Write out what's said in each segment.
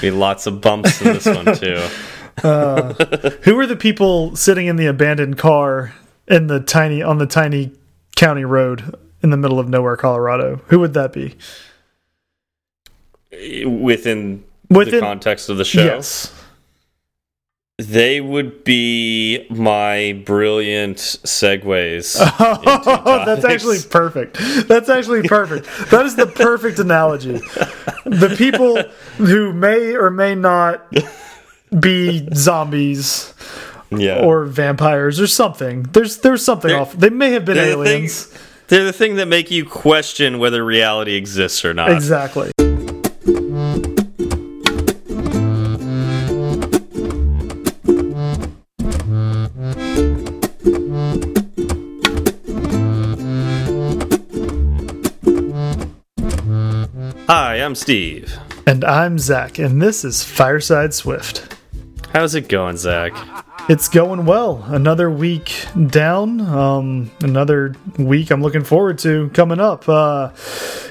Gonna be lots of bumps in this one too. Uh, who are the people sitting in the abandoned car in the tiny on the tiny county road in the middle of nowhere, Colorado? Who would that be? Within, Within the context of the show, Yes. They would be my brilliant segues. Oh, that's actually perfect. That's actually perfect. That is the perfect analogy. The people who may or may not be zombies yeah, or vampires or something. There's there's something They're- off. They may have been they're the thing- aliens. they're the thing that make you question whether reality exists or not. Exactly. Hi, I'm Steve. And I'm Zach, and this is Fireside Swift. How's it going, Zach? It's going well. Another week down. Um, another week I'm looking forward to coming up. Uh,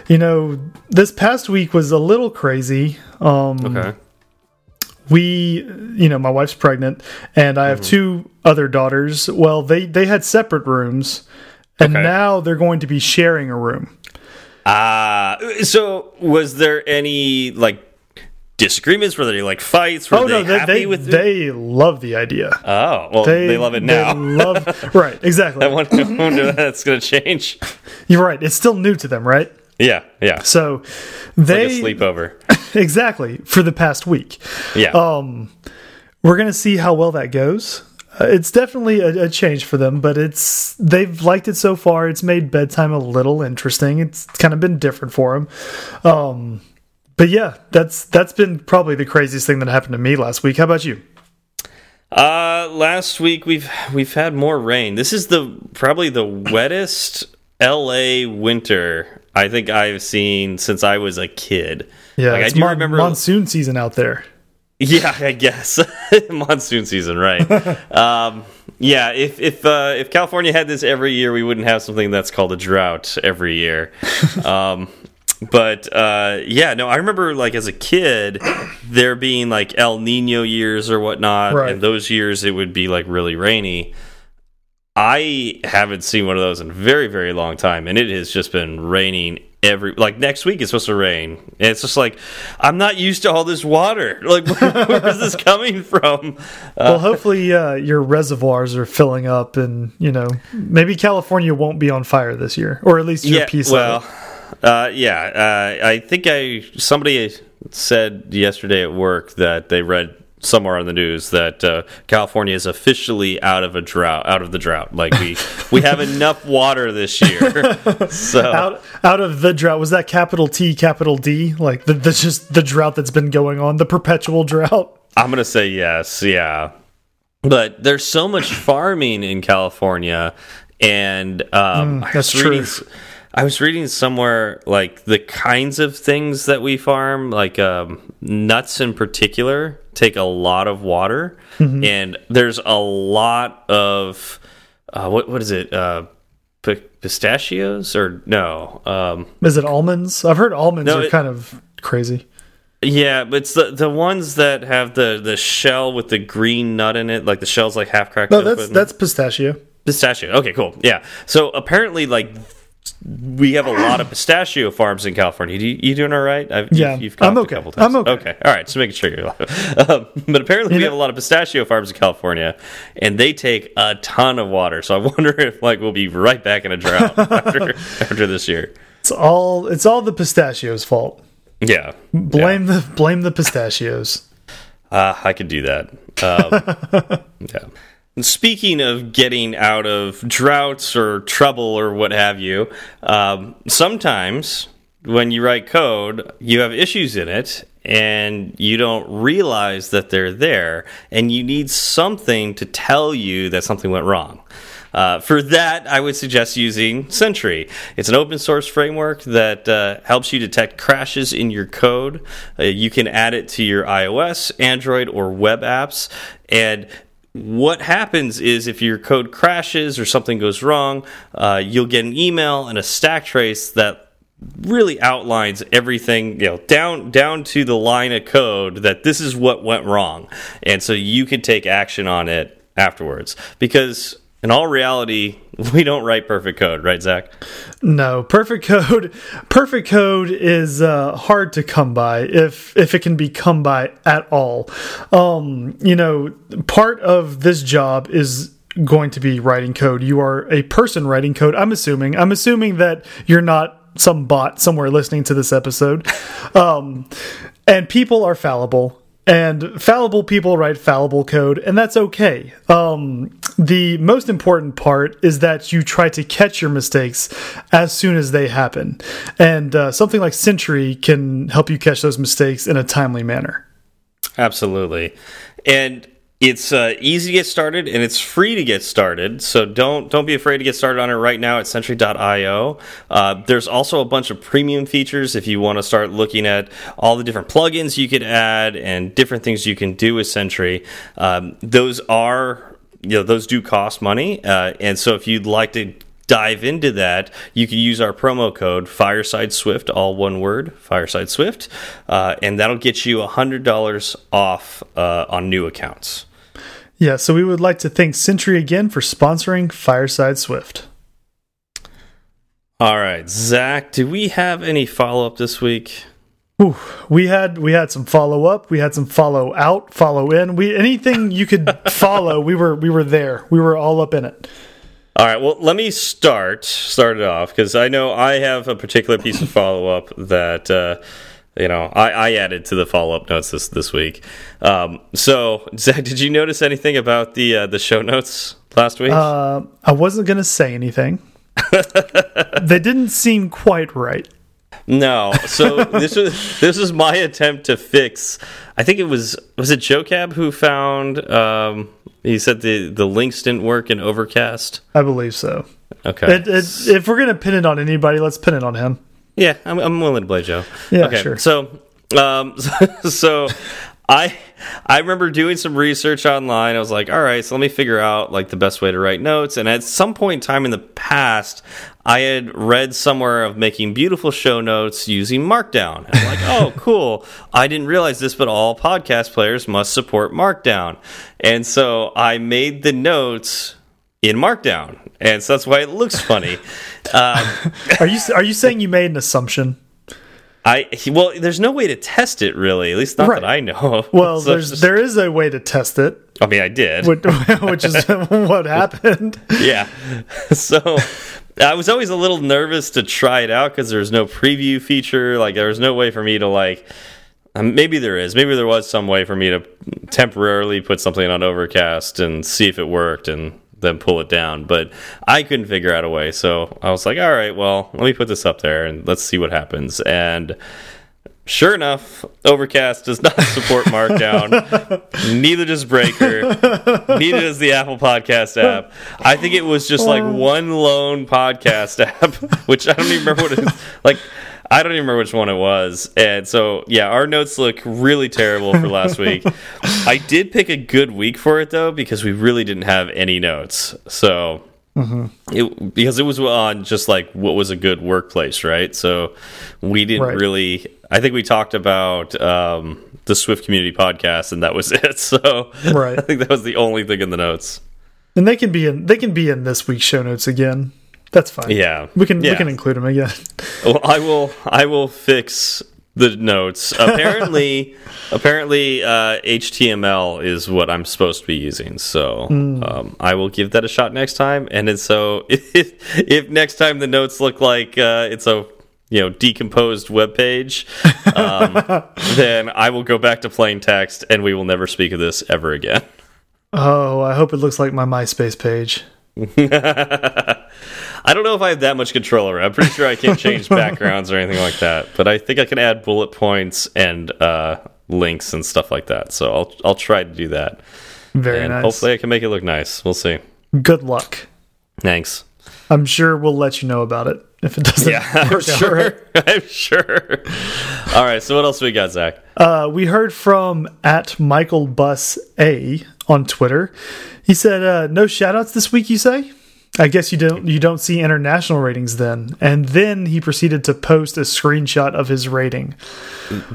you know, this past week was a little crazy. Um, Okay. we you know my wife's pregnant and i have two other daughters well they they had separate rooms and Okay. now they're going to be sharing a room Ah, so was there any like disagreements? Were there like fights? Were oh they no they happy they, with they love the idea Oh, well, they, love it now. they love right exactly I wonder, I wonder if that's going to change. you're right it's still new to them right Yeah, yeah. so Like they a sleepover. exactly for the past week Yeah. um we're gonna see how well that goes uh, it's definitely a, a change for them but it's they've liked it so far. It's made bedtime a little interesting. It's kind of been different for them um but yeah that's that's been probably the craziest thing that happened to me last week. How about you? Uh, last week we've we've had more rain. This is the probably the wettest LA winter I think I've seen since I was a kid. yeah Like, I it's do remember- monsoon season out there Yeah, I guess monsoon season, right? um, yeah, if if uh, if California had this every year, we wouldn't have something that's called a drought every year. um, but uh, yeah, no, I remember like as a kid, there being like El Nino years or whatnot, Right. and those years it would be like really rainy. I haven't seen one of those in a very, very long time, and it has just been raining every like next week it's supposed to rain. And it's just like I'm not used to all this water. Like where, where is this coming from? well Uh, hopefully uh, your reservoirs are filling up and you know maybe california won't be on fire this year or at least your yeah, piece well, of it. uh, yeah. Uh, I think I somebody said yesterday at work that they read somewhere on the news that uh, California is officially out of a drought, out of the drought. Like we we have enough water this year. so out out of the drought was that capital T capital D like the, the just the drought that's been going on the perpetual drought I'm gonna say yes, yeah. But there's so much farming in California, and um, I Mm, that's was reading, true. I was reading somewhere like the kinds of things that we farm, like um, nuts in particular, take a lot of water, Mm-hmm. and there's a lot of uh, what what is it? Uh, pistachios or no? Um, is it almonds I've heard almonds No, are it- kind of crazy Yeah, but it's the the ones that have the the shell with the green nut in it, like the shell's like half cracked. no that's that's pistachio pistachio. Okay, cool. Yeah. So apparently, like we have a lot of pistachio farms in California. You, you doing all right? I've, Yeah, you've, you've I'm okay. A couple times. I'm okay. Okay. All right. So making sure you're alive. Um, but apparently, we know- have a lot of pistachio farms in California, and they take a ton of water. So I wonder if like we'll be right back in a drought after after this year. it's all it's all the pistachios fault Yeah. blame the blame the pistachios Uh, I could do that. Um, yeah. And Speaking of getting out of droughts or trouble or what have you, um, sometimes when you write code, you have issues in it and you don't realize that they're there, and you need something to tell you that something went wrong. Uh, for that, I would suggest using Sentry. It's an open source framework that uh, helps you detect crashes in your code. Uh, you can add it to your iOS, Android, or web apps. And what happens is if your code crashes or something goes wrong, uh, you'll get an email and a stack trace that really outlines everything you know down down to the line of code that this is what went wrong. And so you can take action on it afterwards. Because in all reality we don't write perfect code right zach no perfect code perfect code is uh, hard to come by if if it can be come by at all um you know part of this job is going to be writing code you are a person writing code i'm assuming i'm assuming that you're not some bot somewhere listening to this episode. Um, and people are fallible. And fallible people write fallible code, and that's okay. Um, the most important part is that you try to catch your mistakes as soon as they happen. And uh, something like Sentry can help you catch those mistakes in a timely manner. Absolutely. And it's uh, easy to get started and it's free to get started. So don't don't be afraid to get started on it right now at Sentry.io. Uh, there's also a bunch of premium features if you want to start looking at all the different plugins you could add and different things you can do with Sentry. Um, those are you know those do cost money, uh, and so if you'd like to dive into that, you can use our promo code Fireside Swift, all one word, Fireside Swift, uh, and that'll get you hundred dollars off uh, on new accounts. Yeah, so we would like to thank Sentry again for sponsoring Fireside Swift. All right, Zach, do we have any follow up this week? Ooh, we had we had some follow up, we had some follow out, follow in. We anything you could follow, we were we were there. We were all up in it. All right. Well, let me start start it off because I know I have a particular piece of follow up that uh, you know I, I, added to the follow up notes this this week. Um, so, Zach, did you notice anything about the uh, the show notes last week? Uh, I wasn't going to say anything. they didn't seem quite right. No. So this was this was my attempt to fix. I think it was was it Joe Cab who found. Um, he said the the links didn't work in Overcast. I believe so. Okay. It, it, if we're gonna pin it on anybody, let's pin it on him. Yeah, I'm, I'm willing to play Joe. Yeah, okay. sure. So, um, so I I remember doing some research online. I was like, all right, so let me figure out like the best way to write notes. And at some point in time in the past, I had read somewhere of making beautiful show notes using Markdown. And I'm like, oh, cool. I didn't realize this, but all podcast players must support Markdown. And so I made the notes in Markdown, and so that's why it looks funny. Um, are you are you saying you made an assumption? I well, there's no way to test it really, at least not right. that I know. Well, so there's just, there is a way to test it. I mean, I did, which, which is what happened. Yeah. So I was always a little nervous to try it out because there's no preview feature. Like there was no way for me to like. Um, maybe there is. Maybe there was some way for me to temporarily put something on Overcast and see if it worked, and then pull it down. But I couldn't figure out a way, so I was like, all right, well, let me put this up there and let's see what happens. And sure enough, Overcast does not support Markdown. neither does Breaker. neither does the Apple Podcast app. I think it was just like one lone podcast app, which I don't even remember what it is. Like I don't even remember which one it was. And so, yeah, our notes look really terrible for last week. I did pick a good week for it though because we really didn't have any notes. So, mm -hmm. it because it was on just like what was a good workplace, right? So, we didn't right. really. I think we talked about um, the Swift Community podcast, and that was it. So, right. I think that was the only thing in the notes. And they can be in. They can be in this week's show notes again. That's fine. Yeah, we can yeah. we can include them again. well, I will I will fix the notes. Apparently, apparently uh, HTML is what I'm supposed to be using. So mm. um, I will give that a shot next time. And so if if next time the notes look like uh, it's a you know decomposed web page, um, then I will go back to plain text, and we will never speak of this ever again. Oh, I hope it looks like my MySpace page. I don't know if I have that much control over it. I'm pretty sure I can't change backgrounds or anything like that. But I think I can add bullet points and uh, links and stuff like that. So I'll I'll try to do that. Very and nice. Hopefully I can make it look nice. We'll see. Good luck. Thanks. I'm sure we'll let you know about it if it doesn't. Yeah, I'm sure. I'm sure. All right. So what else we got, Zach? Uh, we heard from at Michael Bus A on Twitter. He said, uh, "No shoutouts this week." You say? I guess you don't you don't see international ratings then. And then he proceeded to post a screenshot of his rating.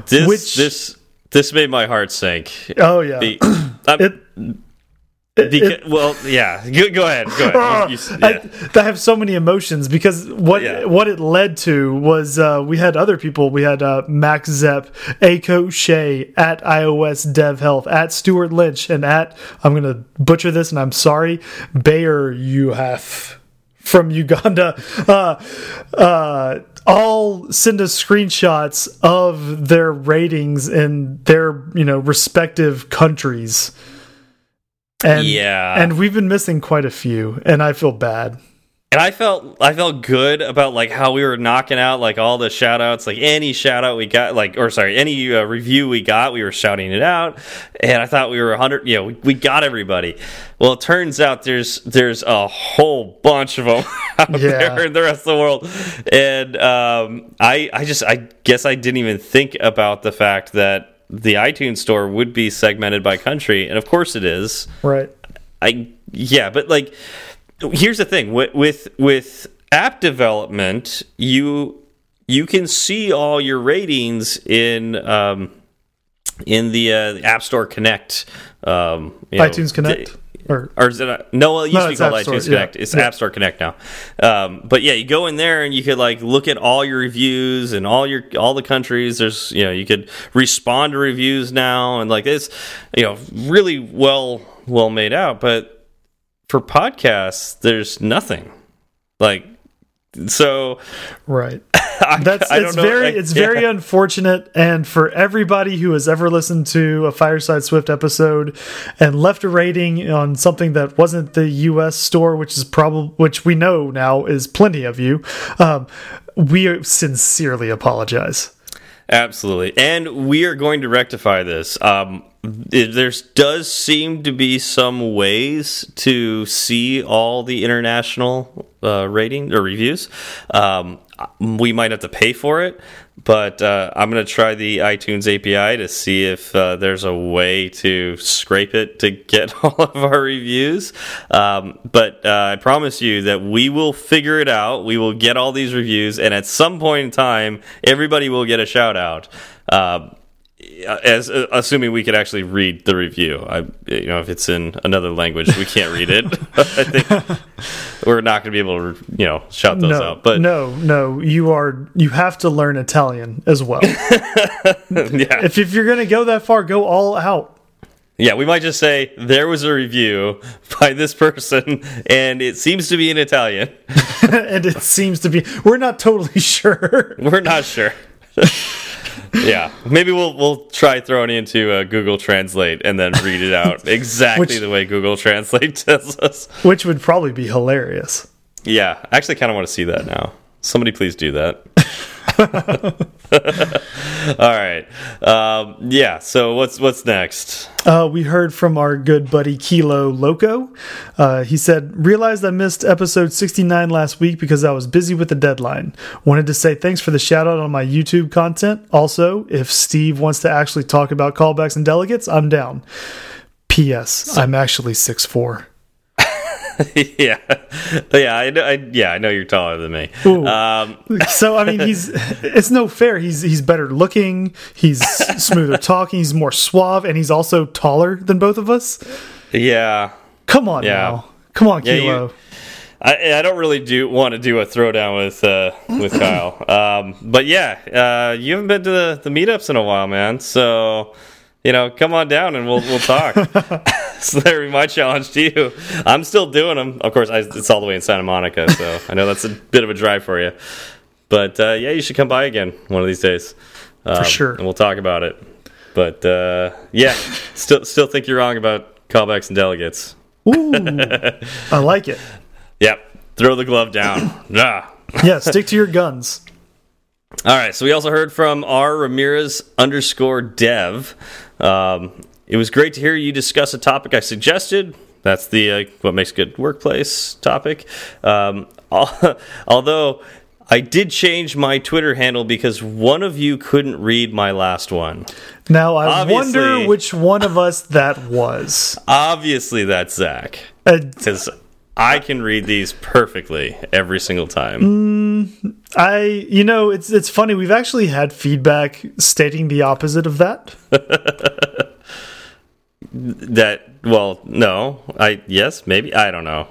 This Which- this this made my heart sink. Oh yeah. Be- It, well, yeah. Go, go ahead. Go ahead. You- you- yeah. I, I have so many emotions because what Yeah. what it led to was uh, we had other people. We had uh, Max Zepp, Aiko Shea at iOS Dev Health, at Stewart Lynch, and at I'm going to butcher this, and I'm sorry, Bayer Uhaf from Uganda. Uh, uh, all send us screenshots of their ratings in their you know respective countries. And, Yeah. and we've been missing quite a few, and I feel bad. And I felt I felt good about like how we were knocking out like all the shout outs, like any shout out we got, like or sorry, any uh, review we got, we were shouting it out. And I thought we were 100, you know, we, we got everybody. Well, it turns out there's there's a whole bunch of them out Yeah. there in the rest of the world. And um, I I just I guess I didn't even think about the fact that the iTunes store would be segmented by country, and of course it is. Right. I yeah, but like here's the thing with with with app development, you you can see all your ratings in um in the uh, the App Store Connect um you know, iTunes Connect. Or or is it a, no? Well, it used No, to be called App Store, iTunes yeah. Connect. It's Yeah. App Store Connect now. Um, but yeah, you go in there and you could like look at all your reviews and all your all the countries. There's you know you could respond to reviews now and like it's you know really well well made out. But for podcasts, there's nothing like so. right. I, That's I it's know, very I- it's yeah. very unfortunate and for everybody who has ever listened to a Fireside Swift episode and left a rating on something that wasn't the US store which is probably which we know now is plenty of you um, we sincerely apologize Absolutely. And we are going to rectify this. Um, there does seem to be some ways to see all the international uh, rating or reviews. Um, we might have to pay for it, but uh, I'm going to try the iTunes API to see if uh, there's a way to scrape it to get all of our reviews. Um, but uh, I promise you that we will figure it out. We will get all these reviews, and at some point in time, everybody will get a shout out. Uh, as uh, assuming we could actually read the review. I, you know, if it's in another language, we can't read it. I think we're not going to be able to, you know, shout those no out. But no no you are you have to learn Italian as well yeah, if, if you're gonna go that far go all out yeah, we might just say there was a review by this person, and it seems to be in Italian. and it seems to be we're not totally sure We're not sure. Yeah, maybe we'll we'll try throwing it into uh, Google Translate and then read it out exactly Which- the way Google Translate tells us. which would probably be hilarious Yeah, I actually kind of want to see that now. Somebody please do that. All right. Um, yeah. So what's what's next? Uh, we heard from our good buddy Kilo Loco. Uh, he said, Realized I missed episode 69 last week because I was busy with the deadline. Wanted to say thanks for the shout out on my YouTube content. Also, if Steve wants to actually talk about callbacks and delegates, I'm down. P.S. I'm actually 6'4. yeah, yeah. I, know- I yeah. I know you're taller than me. Um, So I mean, he's it's no fair. He's he's better looking. He's smoother talking. He's more suave, and he's also taller than both of us. yeah. Come on Yeah. now, come on, Yeah, you- Kilo. I, I don't really do want to do a throwdown with uh, with Kyle, um, but yeah, uh, you haven't been to the, the meetups in a while, man. So you know, come on down and we'll we'll talk. so there be my challenge to you. I'm still doing them. Of course, I, it's all the way in Santa Monica, so I know that's a bit of a drive for you. But uh, yeah, you should come by again one of these days um, sure. and we'll talk about it. But uh, yeah, still still think you're wrong about callbacks and delegates. Ooh, I like it. Yep, throw the glove down. ah. Yeah, stick to your guns. All right, so we also heard from R Ramirez underscore dev. Um, it was great to hear you discuss a topic I suggested. That's the uh, what makes good workplace topic. Um, al- although I did change my Twitter handle because one of you couldn't read my last one. Now I Obviously- wonder which one of us that was. Obviously, that's Zach. Uh, I can read these perfectly every single time. Mm. I, you know, it's it's funny. We've actually had feedback stating the opposite of that. that well, no, I yes, maybe I don't know.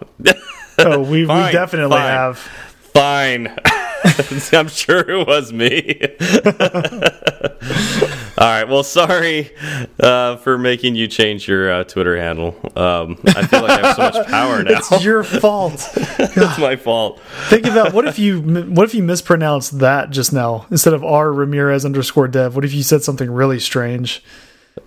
oh, we Fine, we definitely fine. have. Fine. I'm sure it was me. All right. Well, sorry uh, for making you change your uh, Twitter handle. Um, I feel like I have so much power now. It's your fault. it's my fault. Think about what if you what if you mispronounced that just now instead of R Ramirez underscore dev. What if you said something really strange?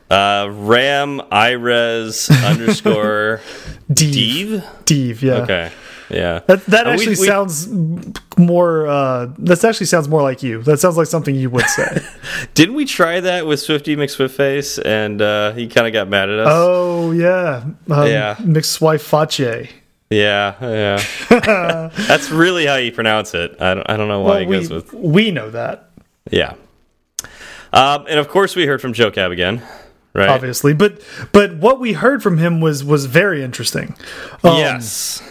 Uh, Ram Ires underscore Deve. Deve. Deve. Yeah. Okay. Yeah. That that Uh, we- actually we- sounds more. Uh, that actually sounds more like you. That sounds like something you would say. Didn't we try that with Swifty McSwiftface and uh, he kind of got mad at us? oh yeah. Um, Yeah. Fache. Yeah, yeah. That's really how you pronounce it. I don't, I don't know why Well, it we, goes with. we know that Yeah. Um, and of course, we heard from Joe Cab again, right? obviously, but but what we heard from him was was very interesting. Um, yes.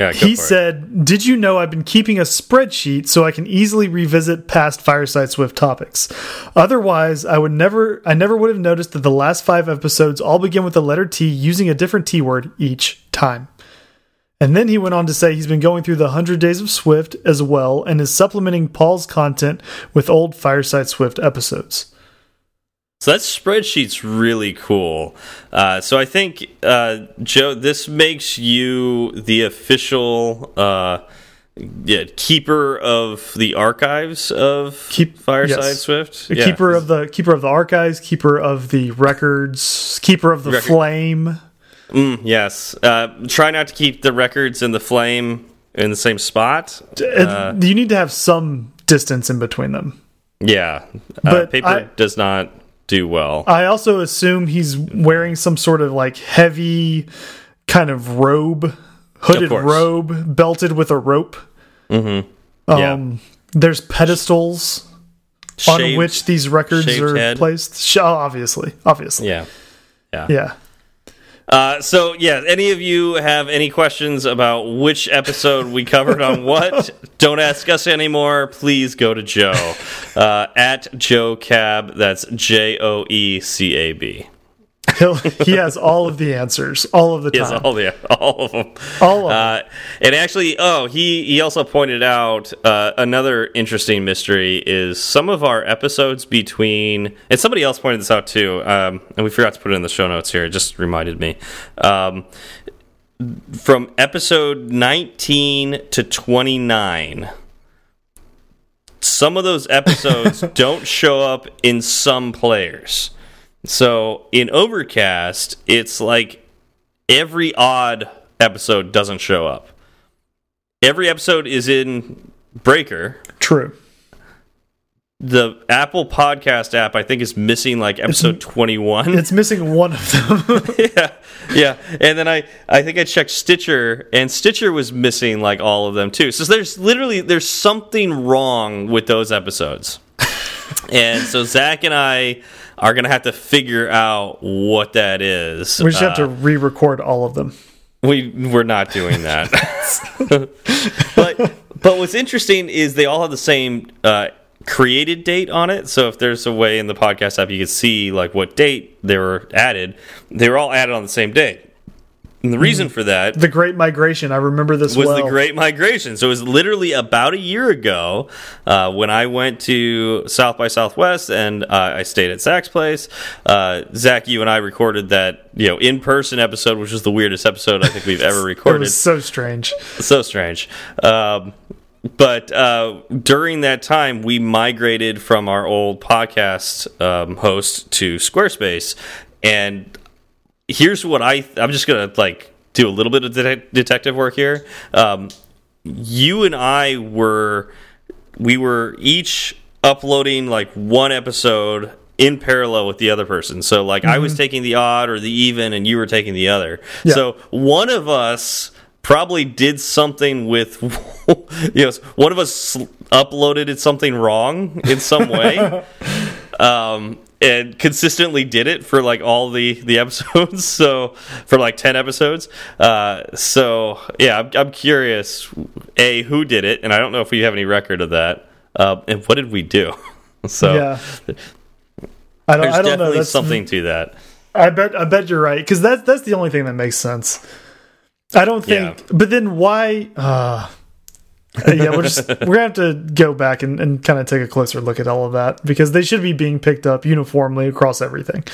Yeah, He said, Did you know I've been keeping a spreadsheet so I can easily revisit past Fireside Swift topics? Otherwise, I would never I never would have noticed that the last five episodes all begin with the letter T using a different T word each time. And then he went on to say he's been going through the 100 Days of Swift as well and is supplementing Paul's content with old Fireside Swift episodes. So that spreadsheet's really cool. Uh, so I think, uh, Joe, this makes you the official uh, yeah, keeper of the archives of Keep- Fireside yes. Swift. Yeah. keeper of the keeper of the archives, keeper of the records, keeper of the Record- flame. Mm, yes. Uh, try not to keep the records and the flame in the same spot. Uh, you need to have some distance in between them. Yeah. uh, But paper I- does not do well. I also assume he's wearing some sort of like heavy kind of robe, hooded course. robe, belted with a rope. Mm-hmm. Um, There's pedestals on which these records are head. placed. Oh, obviously, obviously, Yeah. Yeah. yeah. Uh, so yeah, any of you have any questions about which episode we covered on what? Don't ask us anymore. Please go to Joe uh, at Joe Cab. That's J O E C A B. He'll, he has all of the answers all of the He has all the all of them. All of them. Uh, and actually, oh, he he also pointed out uh, another interesting mystery is some of our episodes between, and somebody else pointed this out too, um, and we forgot to put it in the show notes here. It just reminded me. Um, from episode 19 to 29 some of those episodes don't show up in some players so in overcast it's like every odd episode doesn't show up. Every episode is in Breaker. True. The Apple Podcast app, I think, is missing like episode twenty one. It's missing one of them. yeah, yeah. And then I, I think I checked Stitcher, and Stitcher was missing like all of them too. So there's literally there's something wrong with those episodes. and so Zach and I are gonna have to figure out what that is. we just have Uh, to re-record all of them. We we're not doing that. but but what's interesting is they all have the same uh, created date on it. So if there's a way in the podcast app you can see like what date they were added, they were all added on the same day. And the reason for that The Great Migration. I remember this was well. the Great Migration. So it was literally about a year ago uh, when I went to South by Southwest and uh, I stayed at Zach's place. Uh, Zach, you and I recorded that you know in person episode, which was the weirdest episode I think we've ever It recorded. was so strange. so strange. Um, but uh, during that time, we migrated from our old podcast um, host to Squarespace, and here's what I I'm just gonna like do a little bit of det detective work here. Um, you and I were we were each uploading like one episode in parallel with the other person. So like I was taking the odd or the even and you were taking the other. Yeah. So one of us probably did something with you know one of us uploaded something wrong in some way. um and consistently did it for like all the the episodes. So for like ten episodes. Uh, so yeah, I'm, I'm curious. A who did it, and I don't know if we have any record of that. Uh, and what did we do? So yeah. I don't, there's I don't know. definitely That's, something to that. I bet I bet you're right because that's that's the only thing that makes sense. I don't think, Yeah. but then why? Uh, yeah, we're just we're gonna have to go back and, and kind of take a closer look at all of that because they should be being picked up uniformly across everything.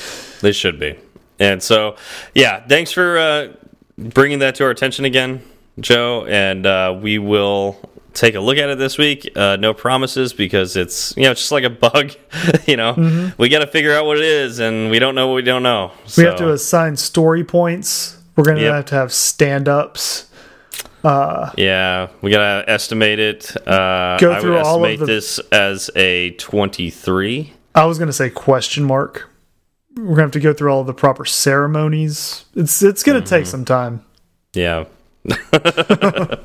They should be. And so, yeah, thanks for uh, bringing that to our attention again, Joe. And uh, we will take a look at it this week. Uh, no promises because it's you know it's just like a bug. you know, we got to figure out what it is, and we don't know what we don't know. We have to assign story points. We're gonna Yep. have to have stand ups. Yeah, we gotta estimate it. Uh, Go I through would all of estimate the- this as a twenty-three. I was gonna say question mark. We're gonna have to go through all the proper ceremonies. It's it's gonna take some time. Yeah.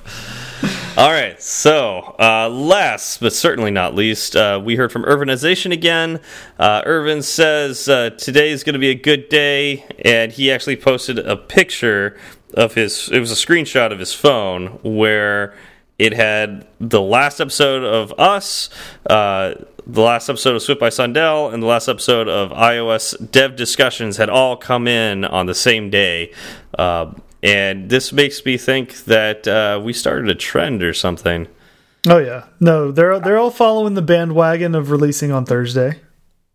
All right. So, uh, last but certainly not least, uh, we heard from Urbanization again. Uh, Irvin says uh, today is going to be a good day, and he actually posted a picture of his. It was a screenshot of his phone where it had the last episode of us, uh, the last episode of Swift by Sundell, and the last episode of iOS Dev Discussions had all come in on the same day. Uh, and this makes me think that uh, we started a trend or something. Oh yeah, no, they're they're all following the bandwagon of releasing on Thursday.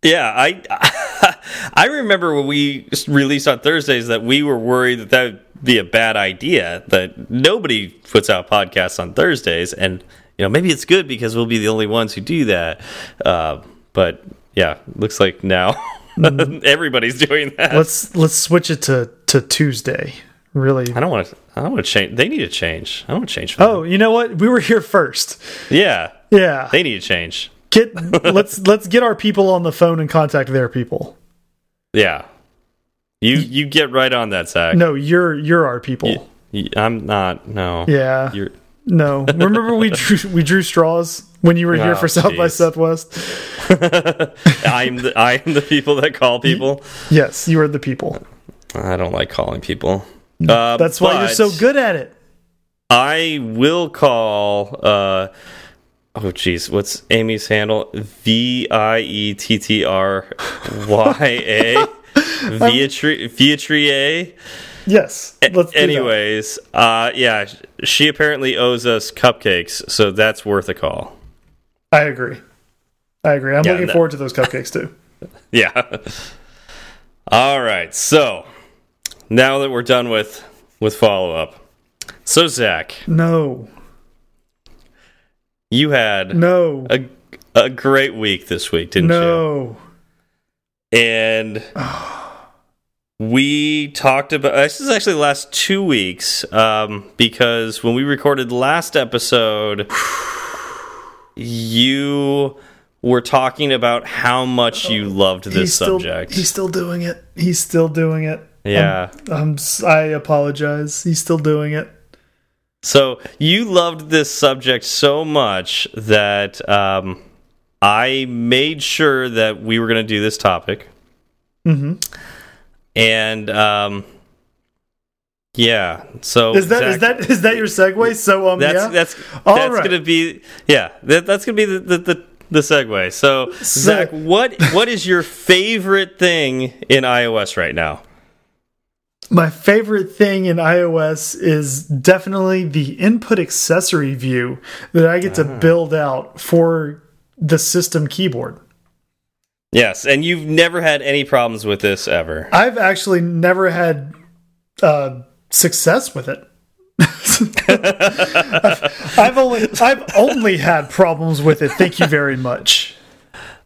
Yeah, I I remember when we released on Thursdays that we were worried that that be a bad idea. That nobody puts out podcasts on Thursdays, and you know maybe it's good because we'll be the only ones who do that. Uh, but yeah, looks like now everybody's doing that. Let's let's switch it to to Tuesday. Really? I don't want to. I don't want to change. They need to change. I don't want to change. For them. Oh, you know what? We were here first. yeah, Yeah. they need to change. Get let's let's get our people on the phone and contact their people. Yeah, you you get right on that, Zach. No, you're you're our people. I'm not. No. Yeah. You're. No. Remember we drew we drew straws when you were here Oh, for South by. Southwest? I'm the I'm the people that call people. Yes, you are the people. I don't like calling people. Uh, That's why you're so good at it. I will call. Uh, oh, jeez, what's Amy's handle? V i e t t r y a. Vietri Vietrie. Yes. Let's. Anyways, uh, yeah, she apparently owes us cupcakes, so that's worth a call. I agree. I agree. I'm Yeah, looking forward to those cupcakes too. Yeah. All right. So now that we're done with with follow up, so Zach, No. you had No. a a great week this week, didn't no. you? And we talked about this is actually the last two weeks um, because when we recorded last episode, you were talking about how much you loved this he's still, subject. He's still doing it. He's still doing it. yeah. I'm, s- I apologize. He's still doing it. So you loved this subject so much that um, I made sure that we were going to do this topic, hmm and um, yeah. So Is that is Zach, that is that your segue? So um, that's yeah. that's All that's right. going to be yeah that, that's going to be the, the the the segue. So Zach, what what is your favorite thing in iOS right now? My favorite thing in iOS is definitely the input accessory view that I get to Ah. build out for the system keyboard. Yes, and you've never had any problems with this ever. I've actually never had uh, success with it. I've, I've only I've only had problems with it. Thank you very much.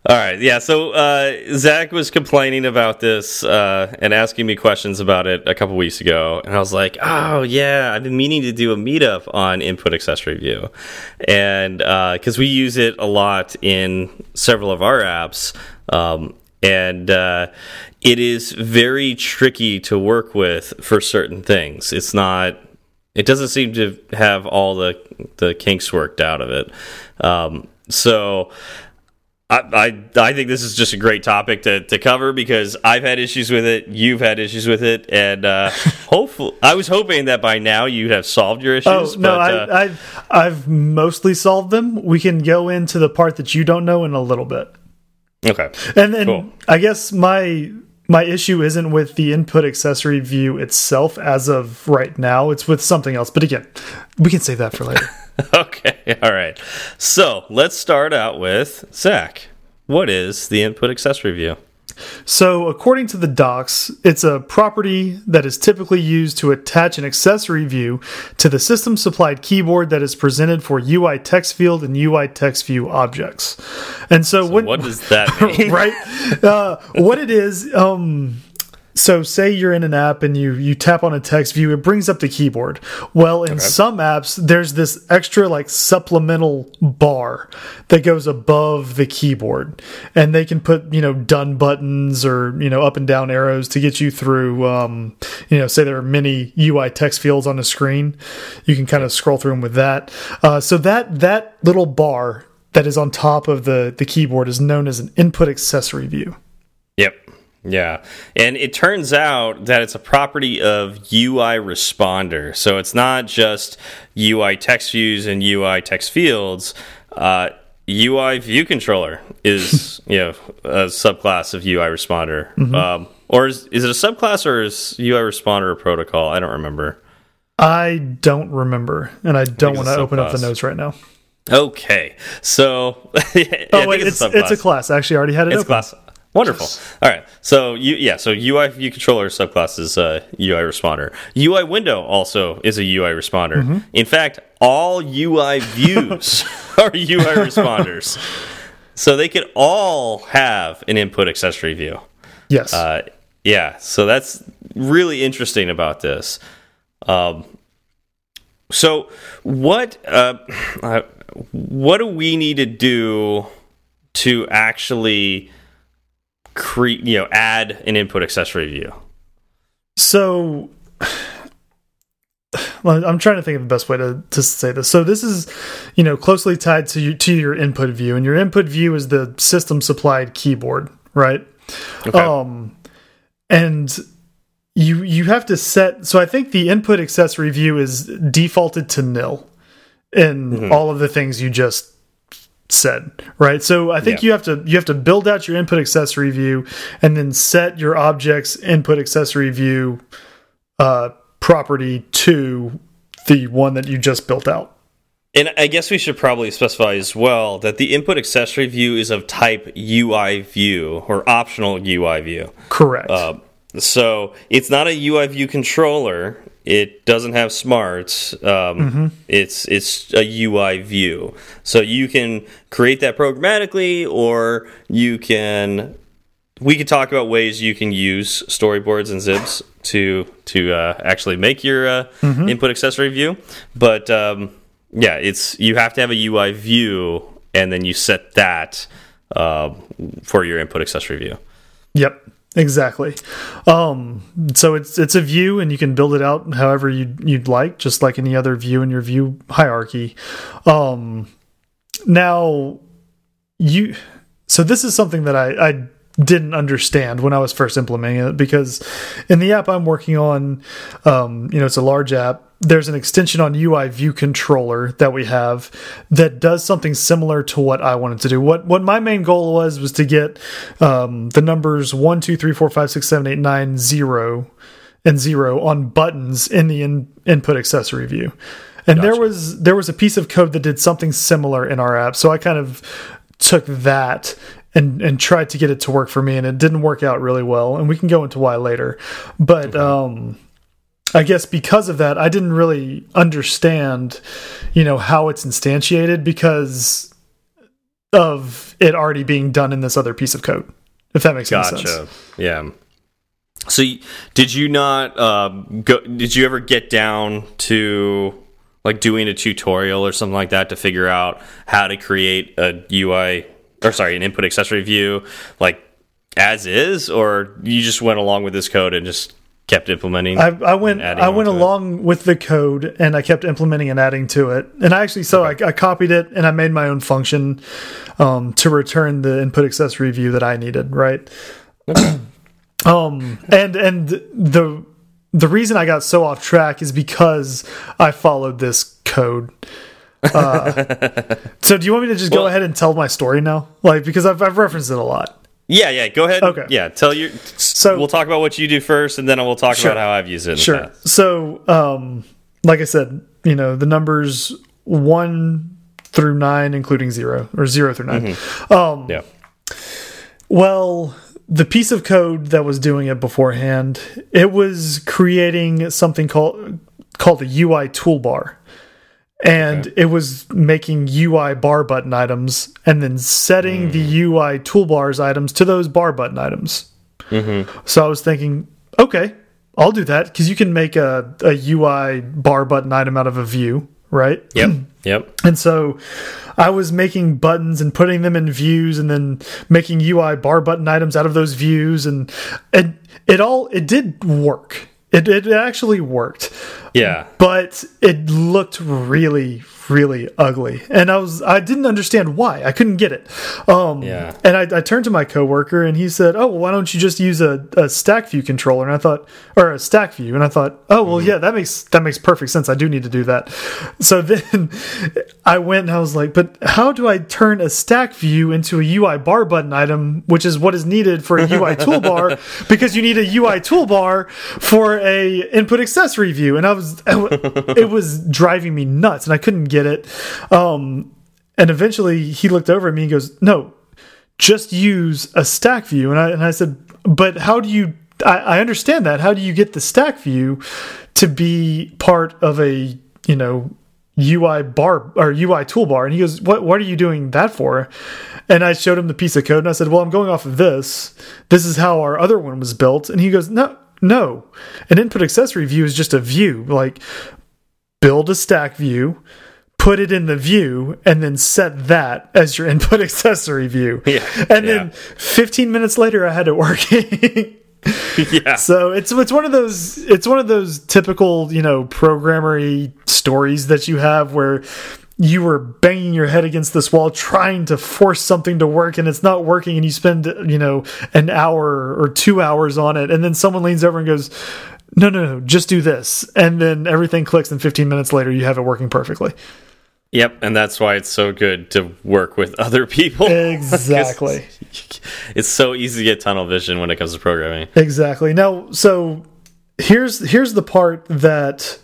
All right, yeah. So uh, Zach was complaining about this uh, and asking me questions about it a couple weeks ago, and I was like, "Oh yeah, I've been meaning to do a meetup on input accessory view, and because we use it a lot in several of our apps, um, and uh, it is very tricky to work with for certain things. It's not." It doesn't seem to have all the the kinks worked out of it. Um, so I, I, I think this is just a great topic to, to cover because I've had issues with it, you've had issues with it, and uh, hopefully, I was hoping that by now you'd have solved your issues. Oh no, but, uh, I, I've I've mostly solved them. We can go into the part that you don't know in a little bit. okay, And then Cool. I guess my my issue isn't with the input accessory view itself as of right now. It's with something else. But again, we can save that for later. okay, all right. So let's start out with Zach. What is the input accessory view? So, according to the docs, it's a property that is typically used to attach an accessory view to the system supplied keyboard that is presented for UI text field and UI text view objects. And so, what, What does that mean? right? Uh, what it is, um, so say you're in an app and you you tap on a text view, it brings up the keyboard. Well, in some apps, there's this extra like supplemental bar that goes above the keyboard, and they can put you know done buttons or you know up and down arrows to get you through. Um, you know, say there are many UI text fields on the screen, you can kind of scroll through them with that. Uh, so that that little bar that is on top of the the keyboard is known as an input accessory view. Yeah. And it turns out that it's a property of UI responder. So it's not just UI text views and UI text fields. Uh, UI view controller is you know a subclass of UI responder. Um, or is, is it a subclass or is UI responder a protocol? I don't remember. I don't remember, and I don't it's want to open up the notes right now. Okay. So Oh wait, it's it's a class. I Actually, I already had it It's open. class. Wonderful. All right. So you yeah. So UI view controller subclass is uh, UI responder. UI window also is a UI responder. Mm-hmm. In fact, all UI views are UI responders. So they could all have an input accessory view. Yes. Uh, yeah. So that's really interesting about this. Um, so what uh, uh, what do we need to do to actually create you know add an input accessory view? so I'm trying to think of the best way to, to say this. So this is, you know, closely tied to you, to your input view, and your input view is the system supplied keyboard, right? Okay. Um, and you you have to set. So I think the input accessory view is defaulted to nil in all of the things you just said right so i think Yeah. you have to you have to build out your input accessory view and then set your objects input accessory view uh property to the one that you just built out And I guess we should probably specify as well that the input accessory view is of type UI view or optional UI view. correct Uh, so it's not a UI view controller. It doesn't have smarts. Um, It's it's a UI view. So you can create that programmatically, or you can. We could talk about ways you can use storyboards and xibs to to uh, actually make your uh, input accessory view. But um, yeah, it's you have to have a UI view, and then you set that uh, for your input accessory view. Yep, exactly. Um, so it's it's a view, and you can build it out however you you'd like, just like any other view in your view hierarchy. Um, now, you so this is something that I, I didn't understand when I was first implementing it because in the app I'm working on, um, you know, it's a large app. There's an extension on UI View Controller that we have that does something similar to what I wanted to do. What what my main goal was was to get um, the numbers one, two, three, four, five, six, seven, eight, nine, zero, and zero on buttons in the in, input accessory view. And there was there was a piece of code that did something similar in our app. So I kind of took that and and tried to get it to work for me and it didn't work out really well and we can go into why later but um i guess because of that i didn't really understand you know how it's instantiated because of it already being done in this other piece of code if that makes any sense Gotcha. Yeah. So, did you not um, go? Did you ever get down to like doing a tutorial or something like that to figure out how to create a UI or sorry, an input accessory view like as is, or you just went along with this code and just kept implementing. I, I went adding I went onto it. along with the code and I kept implementing and adding to it. And I actually so I, I copied it and I made my own function um, to return the input accessory view that I needed. Right. um and and the the reason I got so off track is because I followed this code. Uh, so do you want me to just go ahead and tell my story now? Like because I've I've referenced it a lot. Yeah, yeah. Go ahead. Okay. Yeah, tell your. So- we'll talk about what you do first, and then we'll talk Sure. about how I've used it. In Sure. So, um, like I said, you know, the numbers one through nine, including zero, or zero through 9 Um, Yeah. well, the piece of code that was doing it beforehand, it was creating something called called a UI toolbar. And it was making UI bar button items and then setting the hmm. UI toolbars items to those bar button items. Mm-hmm. So I was thinking, okay, I'll do that because you can make a, a UI bar button item out of a view, right? Yep. yep. And so I was making buttons and putting them in views and then making UI bar button items out of those views and it it all it did work. It it actually worked. Yeah. But it looked really really ugly and I was I didn't understand why. I couldn't get it. Um Yeah. and I, I turned to my coworker and he said, "Oh, well, why don't you just use a, a stack view controller?" And I thought, or a stack view, and I thought, "Oh, well, yeah, that makes that makes perfect sense. I do need to do that." So then I went and I was like, "But how do I turn a stack view into a UI bar button item, which is what is needed for a UI toolbar? Because you need a UI toolbar for a input accessory view." And I was, it was driving me nuts, and I couldn't get it. Um, and eventually he looked over at me and goes, "No, just use a stack view. And I and I said, but how do you? I, I understand that. How do you get the stack view to be part of a you know UI bar or UI toolbar? And he goes, what What are you doing that for? And I showed him the piece of code and I said, well, I'm going off of this. This is how our other one was built. And he goes, no, no. An input accessory view is just a view. Like build a stack view put it in the view and then set that as your input accessory view. Yeah, And yeah. then 15 minutes later I had it working. yeah. so it's it's one of those it's one of those typical, you know, programmery stories that you have where you were banging your head against this wall trying to force something to work and it's not working and you spend, you know, an hour or 2 hours on it and then someone leans over and goes no, no, no, just do this. And then everything clicks, and 15 minutes later, you have it working perfectly. Yep, and that's why it's so good to work with other people. Exactly. it's so easy to get tunnel vision when it comes to programming. Exactly. Now, so here's here's the part that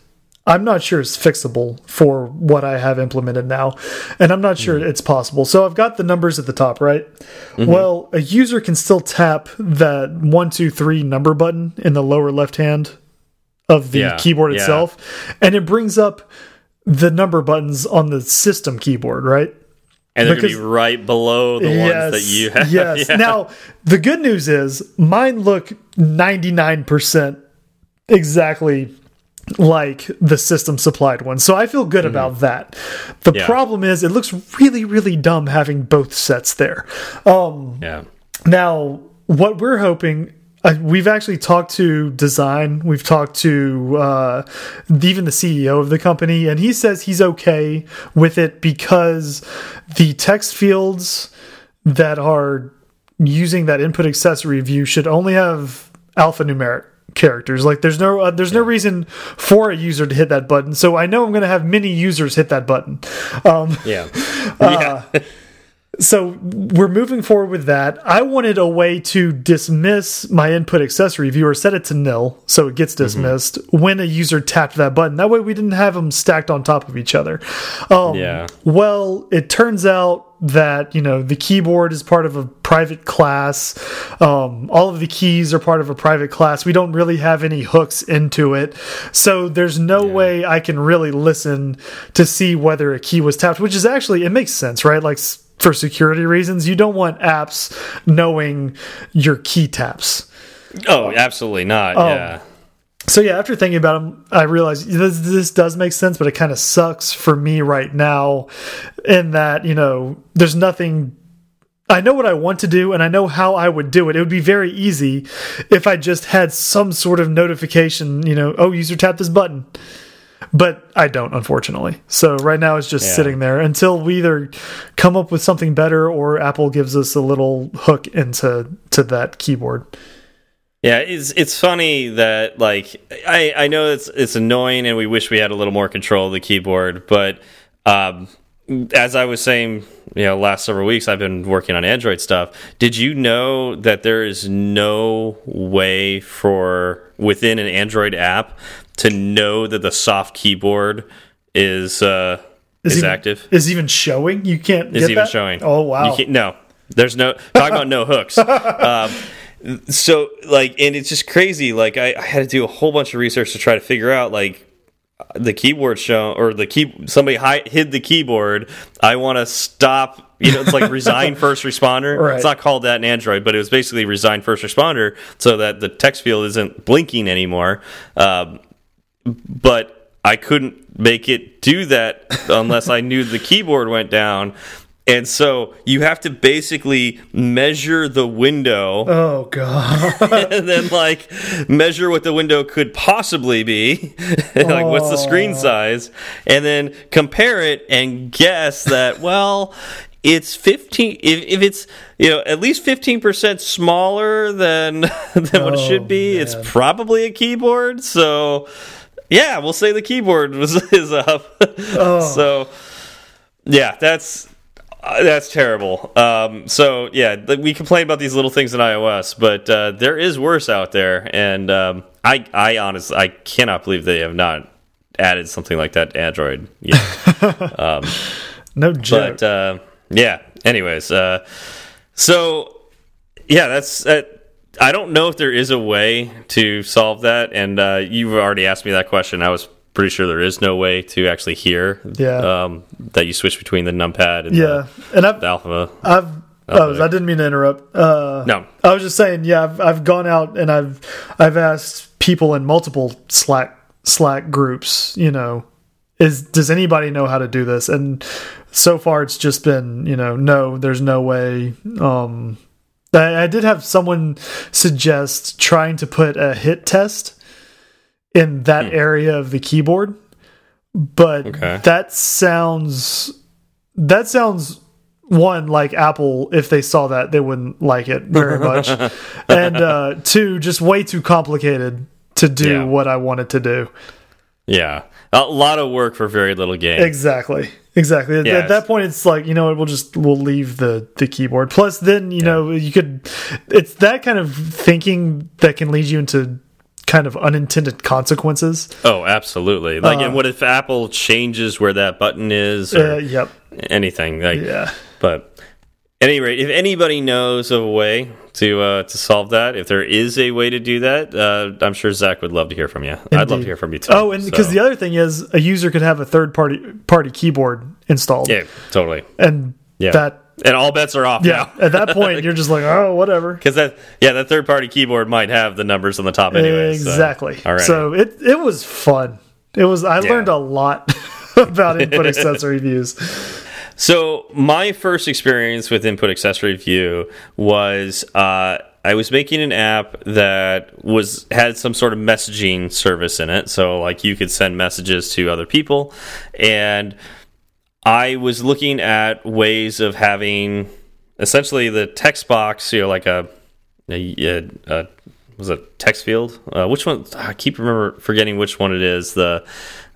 I'm not sure it's fixable for what I have implemented now, and I'm not sure hmm. it's possible. So I've got the numbers at the top, right? Mm-hmm. Well, a user can still tap that one, two, three number button in the lower left hand of the Yeah, keyboard yeah. itself, and it brings up the number buttons on the system keyboard, right? And they're Because- be right below the ones that you have. Yes. Yeah. Now, the good news is mine look 99% exactly like the system supplied one. So I feel good about that. The. Yeah. problem is it looks really really dumb having both sets there. Um yeah. now, what we're hoping, uh, we've actually talked to design, we've talked to uh, even the CEO of the company, and he says he's okay with it because the text fields that are using that input accessory view should only have alphanumeric characters. Like there's no uh, there's no reason for a user to hit that button. So i know i'm going to have many users hit that button. Um Yeah. uh, so we're moving forward with that. I wanted a way to dismiss my input accessory viewer, set it to nil, so it gets dismissed when a user tapped that button. That way, we didn't have them stacked on top of each other. Um, Yeah. Well, it turns out that you know the keyboard is part of a private class. Um, all of the keys are part of a private class. We don't really have any hooks into it, so there's no way I can really listen to see whether a key was tapped. Which is actually it makes sense, right? Like for security reasons, you don't want apps knowing your key taps. Oh, absolutely not. Um, yeah. So yeah, after thinking about them, I realized this, this does make sense, but it kind of sucks for me right now, in that you know there's nothing I know what I want to do and I know how I would do it. It would be very easy if I just had some sort of notification, you know, oh, user tap this button. But I don't, unfortunately. So right now it's just Yeah. sitting there until we either come up with something better or Apple gives us a little hook into to that keyboard. Yeah, it's it's funny that like I I know it's it's annoying and we wish we had a little more control of the keyboard, but um as I was saying, you know, last several weeks I've been working on Android stuff. Did you know that there is no way for within an Android app to know that the soft keyboard is uh is, even, active? Is even showing? You can't is get even that? showing. Oh wow. You can't, no, there's no talk about no hooks. Um, so like, and it's just crazy. Like I, I had to do a whole bunch of research to try to figure out like the keyboard show or the key somebody hid the keyboard. I want to stop. You know, it's like resign first responder. Right. It's not called that in Android, but it was basically resign first responder, so that the text field isn't blinking anymore. Um, but I couldn't make it do that unless I knew the keyboard went down. And so you have to basically measure the window oh god. and then like measure what the window could possibly be. like what's the screen size? And then compare it and guess that, well, it's 15 if, if it's you know at least 15% smaller than than what it Oh, should be it's probably a keyboard so yeah we'll say the keyboard was is up Oh. so yeah that's uh, that's terrible. Um, so yeah, we complain about these little things in iOS, but uh, there is worse out there, and um, I, I honestly, I cannot believe they have not added something like that to Android. Yet. no joke. but uh, yeah. Anyways, uh, so yeah, that's. Uh, I don't know if there is a way to solve that, and uh, you've already asked me that question. I was pretty sure there is no way to actually hear Yeah. um, that you switch between the numpad and yeah. And I've the, the alpha. I've oh, I didn't mean to interrupt. Uh No. I was just saying, yeah, I've I've gone out and I've I've asked people in multiple Slack Slack groups, you know, is does anybody know how to do this? And so far it's just been, you know, no, there's no way. Um I, I did have someone suggest trying to put a hit test in that area of the keyboard, but Okay. that sounds that sounds one like Apple. If they saw that, they wouldn't like it very much, and uh, two, just way too complicated to do Yeah. what I wanted to do. Yeah, a lot of work for very little gain. Exactly. Exactly. At, at that point, it's like you know what, we'll just we'll leave the the keyboard. Plus, then you know you could. It's that kind of thinking that can lead you into kind of unintended consequences. oh, absolutely. Like, Uh, and what if Apple changes where that button is or Uh, yep. anything? Like, Yeah. But at any rate, if anybody knows of a way to uh, to solve that, if there is a way to do that, uh, I'm sure Zach would love to hear from you. I'd love to hear from you too. Oh, and because so- the other thing is, a user could have a third party party keyboard installed, yeah, totally. and Yeah, that and all bets are off yeah. at that point, you're just like, oh, whatever. Because that, yeah, that third party keyboard might have the numbers on the top anyway. so- exactly. all right. So it it was fun. It was. I Yeah. learned a lot about input accessory views. So my first experience with Input Accessory View was uh, I was making an app that was had some sort of messaging service in it. So like you could send messages to other people, and I was looking at ways of having essentially the text box, you know, like a, a, a, was it text field? Uh, which one? I keep remember forgetting which one it is. The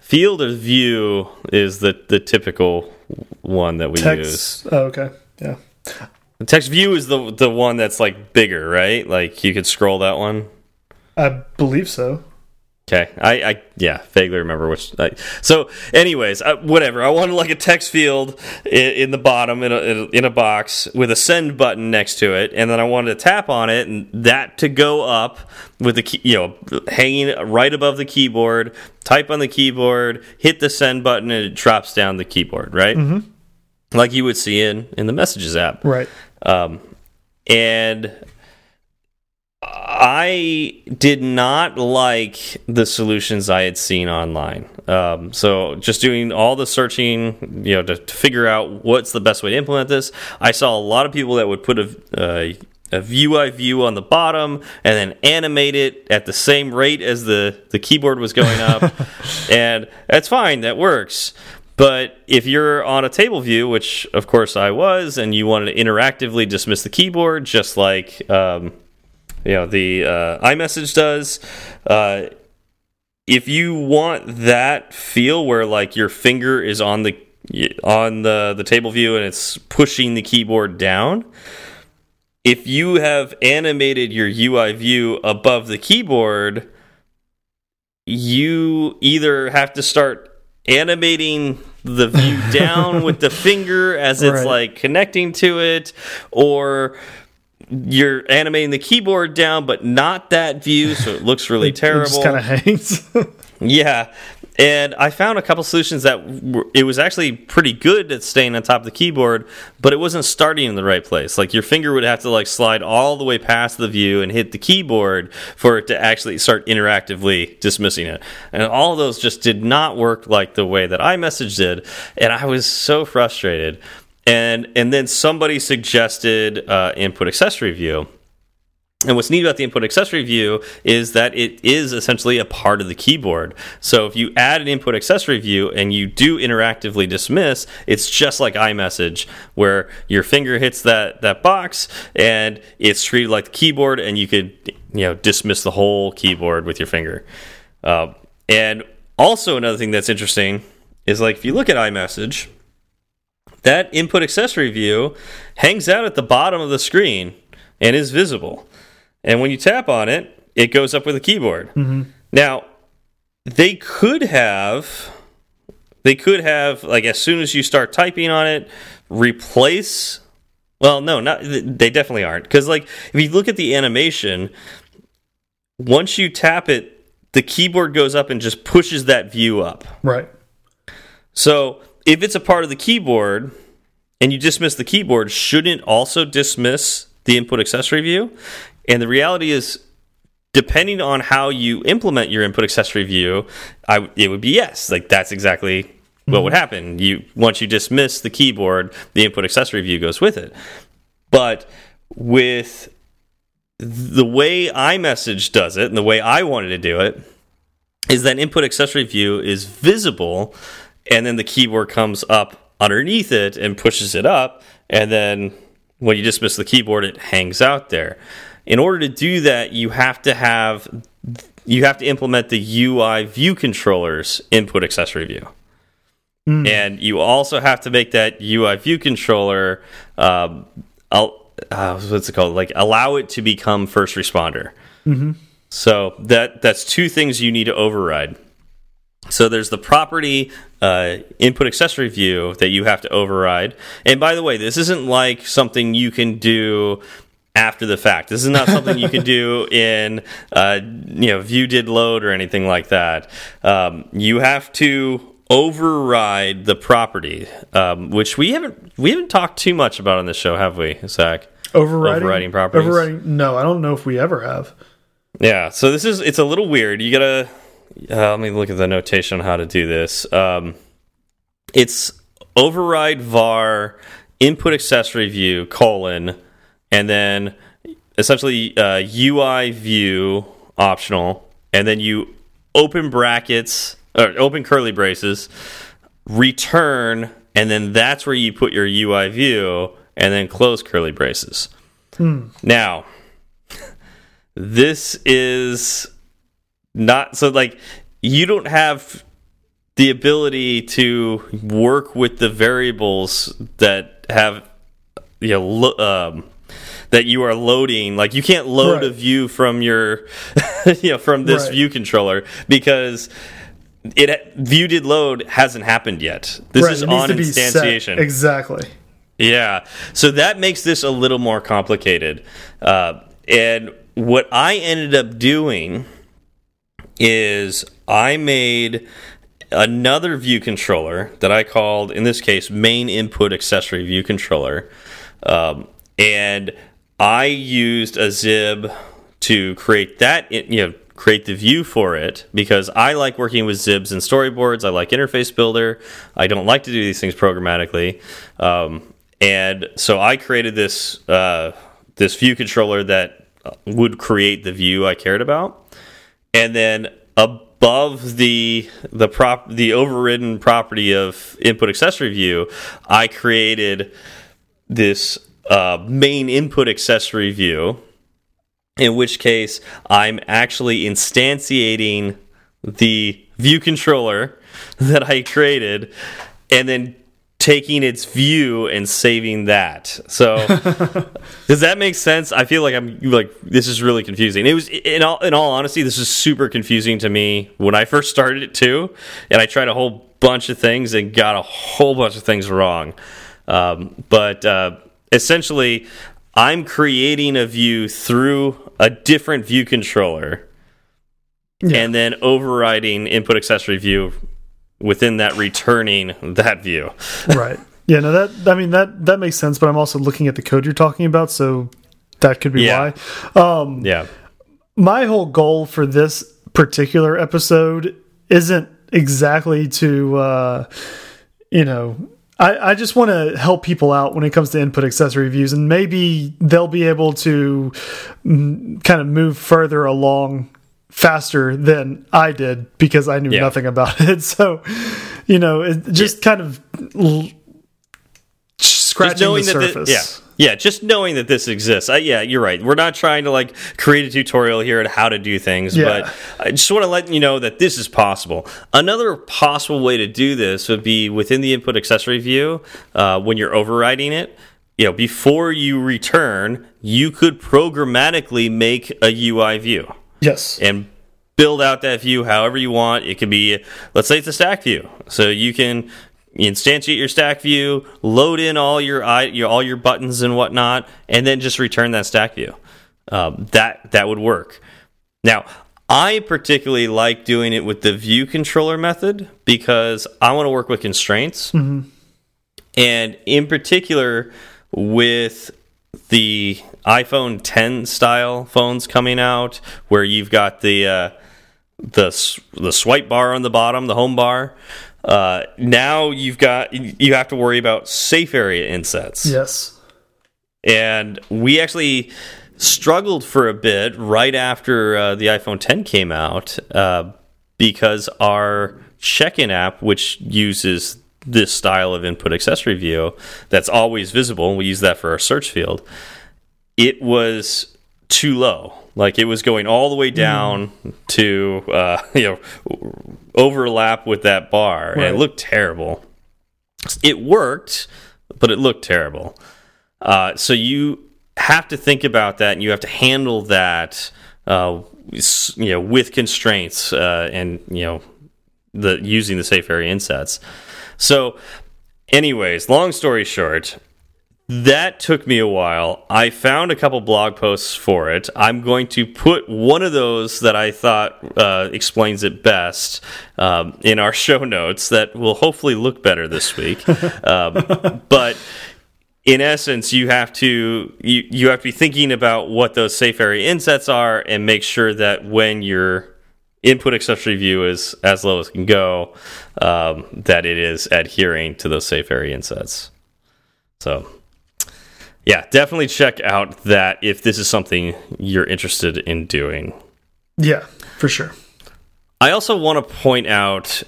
field of view is the the typical one that we use. Oh, okay. Yeah. The text view is the the one that's like bigger, right? Like you could scroll that one. I believe so. Okay, I, I yeah, vaguely remember which. I, so, anyways, uh, whatever. I wanted like a text field in, in the bottom in a, in a in a box with a send button next to it, and then I wanted to tap on it and that to go up with the key, you know, hanging right above the keyboard. Type on the keyboard, hit the send button, and it drops down the keyboard, right? Mm -hmm. Like you would see in in the Messages app. Right. Um, and I did not like the solutions I had seen online. Um, so just doing all the searching, you know, to, to, figure out what's the best way to implement this. I saw a lot of people that would put a, uh, a UI view on the bottom and then animate it at the same rate as the the keyboard was going up, and that's fine. That works. But if you're on a table view, which of course I was, and you wanted to interactively dismiss the keyboard, just like um, you know the uh, iMessage does. Uh, if you want that feel where like your finger is on the on the the table view and it's pushing the keyboard down, if you have animated your UI view above the keyboard, you either have to start animating the view down with the finger as it's right. like connecting to it or you're animating the keyboard down, but not that view, so it looks really it, terrible. It just kind of hangs. yeah, and I found a couple solutions that it was actually pretty good at staying on top of the keyboard, but it wasn't starting in the right place. Like your finger would have to like slide all the way past the view and hit the keyboard for it to actually start interactively dismissing it. And all of those just did not work like the way that iMessage did, and I was so frustrated and and then somebody suggested uh, input accessory view. And what's neat about the input accessory view is that it is essentially a part of the keyboard. So if you add an input accessory view and you do interactively dismiss, it's just like iMessage, where your finger hits that that box and it's treated like the keyboard, and you could you know dismiss the whole keyboard with your finger. Uh, and also another thing that's interesting is like if you look at iMessage that input accessory view hangs out at the bottom of the screen and is visible. And when you tap on it, it goes up with a keyboard. Mm -hmm. Now, they could have they could have like as soon as you start typing on it, replace well, no, not they definitely aren't cuz like if you look at the animation, once you tap it, the keyboard goes up and just pushes that view up. Right. So if it's a part of the keyboard and you dismiss the keyboard, shouldn't also dismiss the input accessory view? And the reality is, depending on how you implement your input accessory view, I, it would be yes. Like that's exactly what mm -hmm. would happen. You once you dismiss the keyboard, the input accessory view goes with it. But with the way iMessage does it and the way I wanted to do it is that input accessory view is visible and then the keyboard comes up underneath it and pushes it up, and then when you dismiss the keyboard, it hangs out there. In order to do that, you have to have you have to implement the UI view controller's input accessory view. Mm. And you also have to make that UI view controller, um, uh, what's it called? Like allow it to become first responder. Mm -hmm. So that that's two things you need to override. So there's the property uh, input accessory view that you have to override. And by the way, this isn't like something you can do after the fact. This is not something you can do in uh, you know view did load or anything like that. Um, you have to override the property, um, which we haven't we haven't talked too much about on this show, have we, Zach? Overriding, overriding properties. Overriding? No, I don't know if we ever have. Yeah, so this is it's a little weird. You gotta uh, let me look at the notation on how to do this. Um, it's override var input accessory view colon and then essentially uh, UI view optional and then you open brackets or open curly braces return and then that's where you put your UI view and then close curly braces. Hmm. Now, this is not so like you don't have the ability to work with the variables that have you know um, that you are loading like you can't load right. a view from your you know from this right. view controller because it view did load hasn't happened yet this right. is on instantiation exactly yeah so that makes this a little more complicated uh, and what i ended up doing is I made another view controller that I called, in this case, main input accessory view controller. Um, and I used a xib to create that, you know, create the view for it because I like working with xibs and storyboards. I like Interface Builder. I don't like to do these things programmatically. Um, and so I created this uh, this view controller that would create the view I cared about, and then above the the prop the overridden property of input accessory view, I created this uh, main input accessory view. In which case, I'm actually instantiating the view controller that I created, and then taking its view and saving that. So does that make sense? I feel like I'm like this is really confusing. It was in all in all honesty, this is super confusing to me when I first started it too, and I tried a whole bunch of things and got a whole bunch of things wrong. Um, but uh, essentially, I'm creating a view through a different view controller. Yeah. And then overriding input accessory view within that returning that view. right. Yeah, no that I mean that that makes sense, but I'm also looking at the code you're talking about, so that could be yeah. why. Um Yeah. My whole goal for this particular episode isn't exactly to uh you know I, I just want to help people out when it comes to input accessory views, and maybe they'll be able to mm, kind of move further along faster than I did because I knew yeah. nothing about it. So, you know, it just yeah. kind of scratching the surface. yeah. Yeah, just knowing that this exists. Yeah, you're right. We're not trying to like create a tutorial here on how to do things, yeah. but I just want to let you know that this is possible. Another possible way to do this would be within the input accessory view uh, when you're overriding it. You know, before you return, you could programmatically make a UI view. Yes. And build out that view however you want. It can be, let's say it's a stack view. So you can instantiate your stack view, load in all your, your all your buttons and whatnot, and then just return that stack view. Um, that that would work. Now, I particularly like doing it with the view controller method because I want to work with constraints, mm -hmm. and in particular with the iPhone 10 style phones coming out, where you've got the uh, the the swipe bar on the bottom, the home bar. Uh, now you've got you have to worry about safe area insets. Yes, and we actually struggled for a bit right after uh, the iPhone 10 came out uh, because our check-in app, which uses this style of input accessory view that's always visible. We use that for our search field. It was too low. Like it was going all the way down mm. to uh, you know overlap with that bar, right. and it looked terrible. It worked, but it looked terrible. Uh, so you have to think about that, and you have to handle that, uh, you know, with constraints uh, and you know the using the safe area insets. So, anyways, long story short, that took me a while. I found a couple blog posts for it. I'm going to put one of those that I thought uh, explains it best um, in our show notes that will hopefully look better this week. um, but in essence, you have to you, you have to be thinking about what those safe area insets are and make sure that when you're input accessory view is as low as it can go, um, that it is adhering to those safe area insets. So, yeah, definitely check out that if this is something you're interested in doing. Yeah, for sure. I also want to point out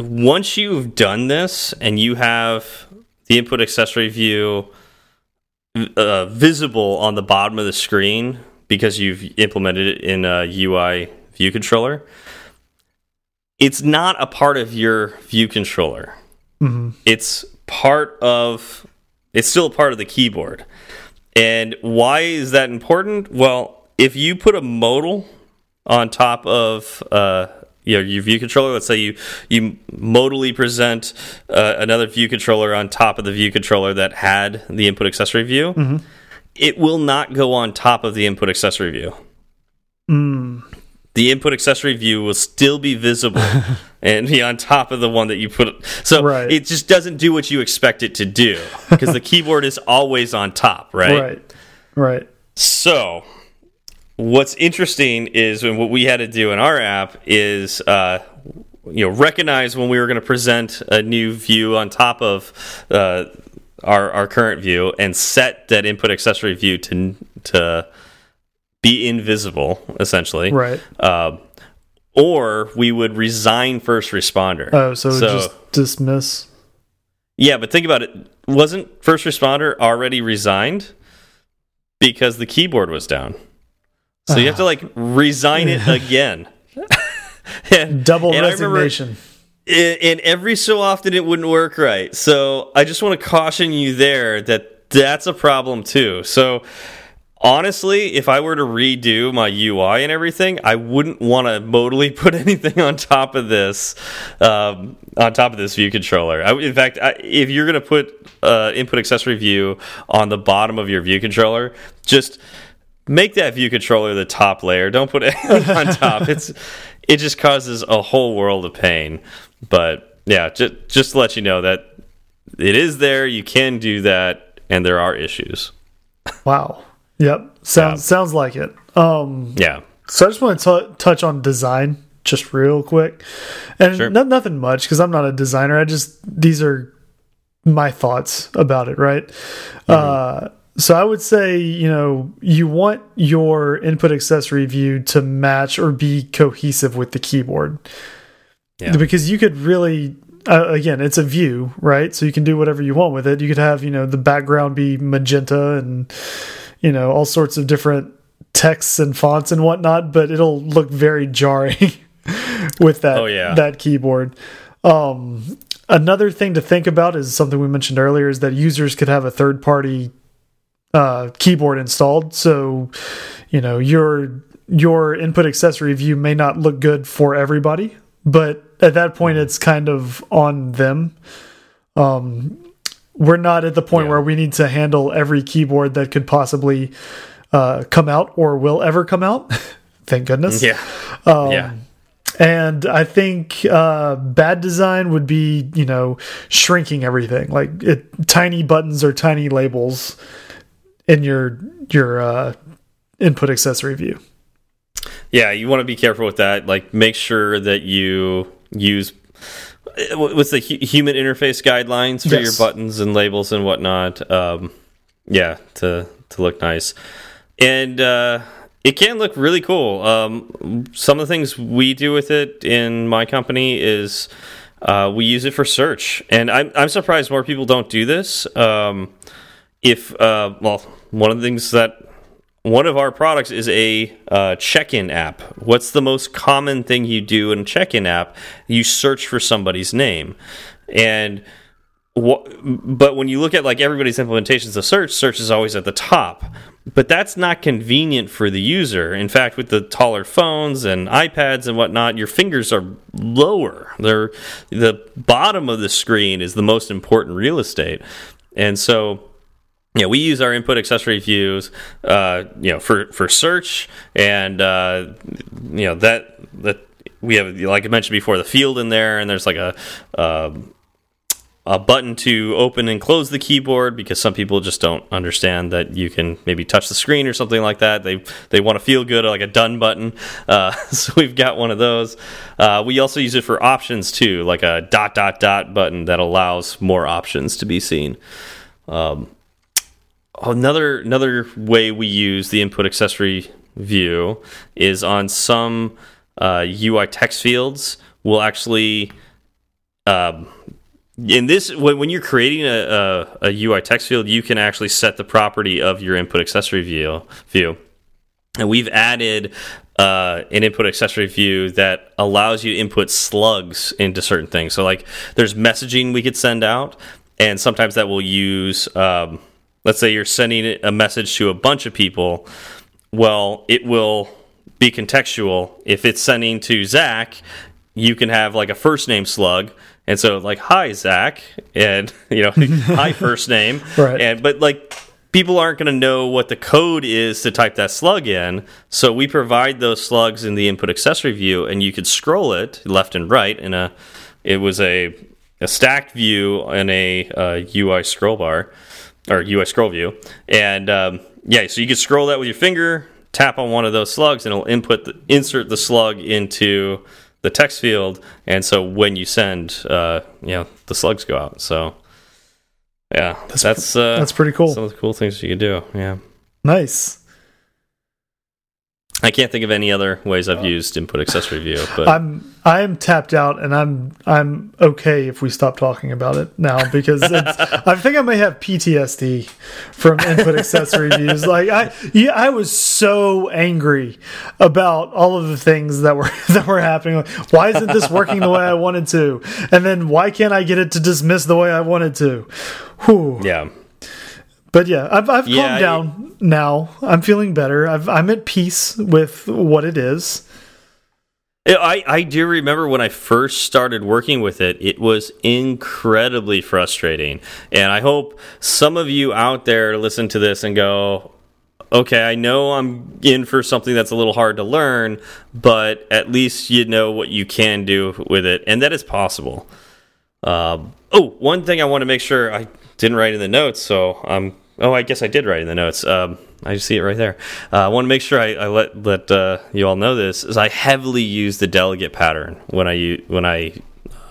once you've done this and you have the input accessory view uh, visible on the bottom of the screen because you've implemented it in a UI view controller, it's not a part of your view controller. Mm -hmm. It's part of it's still a part of the keyboard. And why is that important? Well, if you put a modal on top of uh, you know, your view controller, let's say you you modally present uh, another view controller on top of the view controller that had the input accessory view, mm -hmm. it will not go on top of the input accessory view. Mm the input accessory view will still be visible and be on top of the one that you put. So right. it just doesn't do what you expect it to do because the keyboard is always on top, right? Right. Right. So what's interesting is when what we had to do in our app is uh, you know recognize when we were going to present a new view on top of uh, our our current view and set that input accessory view to to be invisible essentially Right. uh, or we would resign first responder Oh, so, just dismiss. yeah but think about it wasn't first responder already resigned because the keyboard was down so you have to like resign it again and, Double and resignation. and every so often it wouldn't work right. So I just want to caution you there that that's a problem too. So honestly, if I were to redo my UI and everything, I wouldn't want to modally put anything on top of this, um, on top of this view controller. I, in fact, I, if you're going to put uh, input accessory view on the bottom of your view controller, just make that view controller the top layer. Don't put anything on top. It's it just causes a whole world of pain. But yeah, just just to let you know that it is there. You can do that, and there are issues. Wow. Yep. Sounds Yeah. sounds like it. Um Yeah, so I just want to touch on design just real quick. And Sure. no, nothing much cuz I'm not a designer. I just these are my thoughts about it, right? Uh so I would say, you know, you want your input accessory view to match or be cohesive with the keyboard. Yeah. Because you could really uh, again, it's a view, right? So you can do whatever you want with it. You could have, you know, the background be magenta and you know, all sorts of different texts and fonts and whatnot, but it'll look very jarring with that Oh, yeah. that keyboard. Um, another thing to think about is something we mentioned earlier is that users could have a third party uh, keyboard installed. So, you know, your your input accessory view may not look good for everybody, but at that point, it's kind of on them. Um, we're not at the point Yeah. where we need to handle every keyboard that could possibly uh, come out or will ever come out. Thank goodness. yeah, Um, yeah. And I think uh, bad design would be, you know, shrinking everything, like it, tiny buttons or tiny labels in your your uh, input accessory view. Yeah, you want to be careful with that. Like, make sure that you use what's the human interface guidelines for your buttons and labels and whatnot. Um, yeah, to to look nice, and uh, it can look really cool. Um, some of the things we do with it in my company is uh, we use it for search, and I'm I'm surprised more people don't do this. Um, if uh, well, one of the things that one of our products is a uh, check-in app. What's the most common thing you do in a check-in app? You search for somebody's name, and but when you look at like everybody's implementations of search, search is always at the top. But that's not convenient for the user. In fact, with the taller phones and iPads and whatnot, your fingers are lower. They're the bottom of the screen is the most important real estate, and so yeah, we use our input accessory views, uh, you know, for for search, and uh, you know that that we have, like I mentioned before, the field in there, and there's like a um a button to open and close the keyboard because some people just don't understand that you can maybe touch the screen or something like that. They they want to feel good, like a done button. Uh, so we've got one of those. Uh, we also use it for options too, like a dot dot dot button that allows more options to be seen. Um, another another way we use the input accessory view is on some uh, UI text fields. We'll actually um, in this when, you're creating a, a, a UI text field, you can actually set the property of your input accessory view view, and we've added. Uh, an input accessory view that allows you to input slugs into certain things. So, like, there's messaging we could send out, and sometimes that will use um, let's say you're sending a message to a bunch of people. Well it will be contextual. If it's sending to zach you can have like a first name slug. And so like hi zach. And you know hi first name. Right. and but like people aren't going to know what the code is to type that slug in. So we provide those slugs in the input accessory view and you could scroll it left and right in a it was a a stacked view in a uh, ui scroll bar or UI scroll view. And um, yeah, so you can scroll that with your finger, tap on one of those slugs and it'll input the, insert the slug into the text field, and so when you send, uh, you know, the slugs go out. So yeah, that's that's, uh, that's pretty cool. Some of the cool things you can do. Yeah, nice. I can't think of any other ways I've oh. used input accessory view, but I'm I am tapped out, and I'm I'm okay if we stop talking about it now because I think I may have PTSD from input accessory views. Like I yeah, I was so angry about all of the things that were that were happening. Like, why isn't this working the way I wanted to? And then why can't I get it to dismiss the way I wanted to? Whew. yeah. But yeah, I've, I've Yeah, calmed down now. I'm feeling better. I've, I'm at peace with what it is. I, I do remember when I first started working with it, it was incredibly frustrating. And I hope some of you out there listen to this and go, okay, I know I'm in for something that's a little hard to learn, but at least you know what you can do with it, and that is possible. Um, oh, one thing I want to make sure I didn't write in the notes, so I'm. Oh, I guess I did write in the notes. Um, I see it right there. Uh, I want to make sure I, I let let uh, you all know this. Is I heavily use the delegate pattern when I use, when I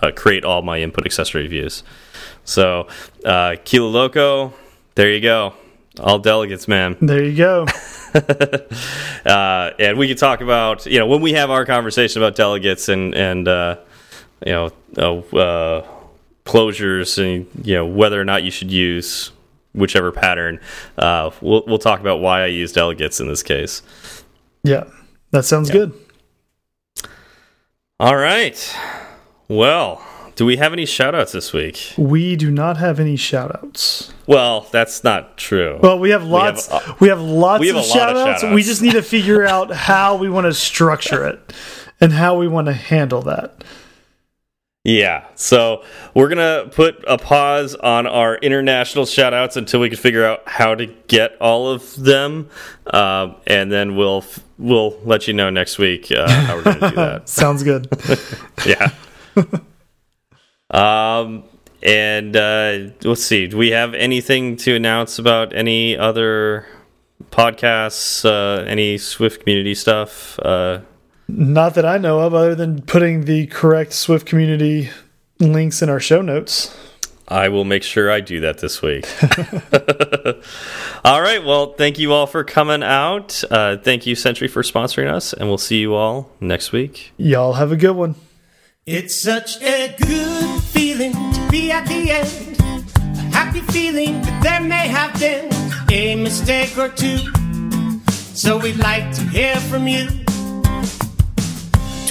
uh, create all my input accessory views. So, uh, Kilo Loco, there you go. All delegates, man. There you go. uh, and we can talk about you know when we have our conversation about delegates and and uh, you know uh, uh, closures and you know whether or not you should use whichever pattern. Uh, we'll we'll talk about why I use delegates in this case. Yeah, that sounds Yeah. good. All right. Well, do we have any shout outs this week? We do not have any shout outs. Well, that's not true. Well, we have lots. We have, uh, lots we have of a lot shout of outs. shout-outs. We just need to figure out how we want to structure it and how we want to handle that. Yeah. So we're going to put a pause on our international shout outs until we can figure out how to get all of them. Um, and then we'll we'll let you know next week uh, how we're going to do that. Sounds good. yeah. um, and uh, let's see. Do we have anything to announce about any other podcasts? Uh, any Swift community stuff? Uh, not that I know of, other than putting the correct Swift community links in our show notes. I will make sure I do that this week. all right. Well, thank you all for coming out. Uh, thank you, Sentry, for sponsoring us, and we'll see you all next week. Y'all have a good one. It's such a good feeling to be at the end. A happy feeling that there may have been a mistake or two. So we'd like to hear from you.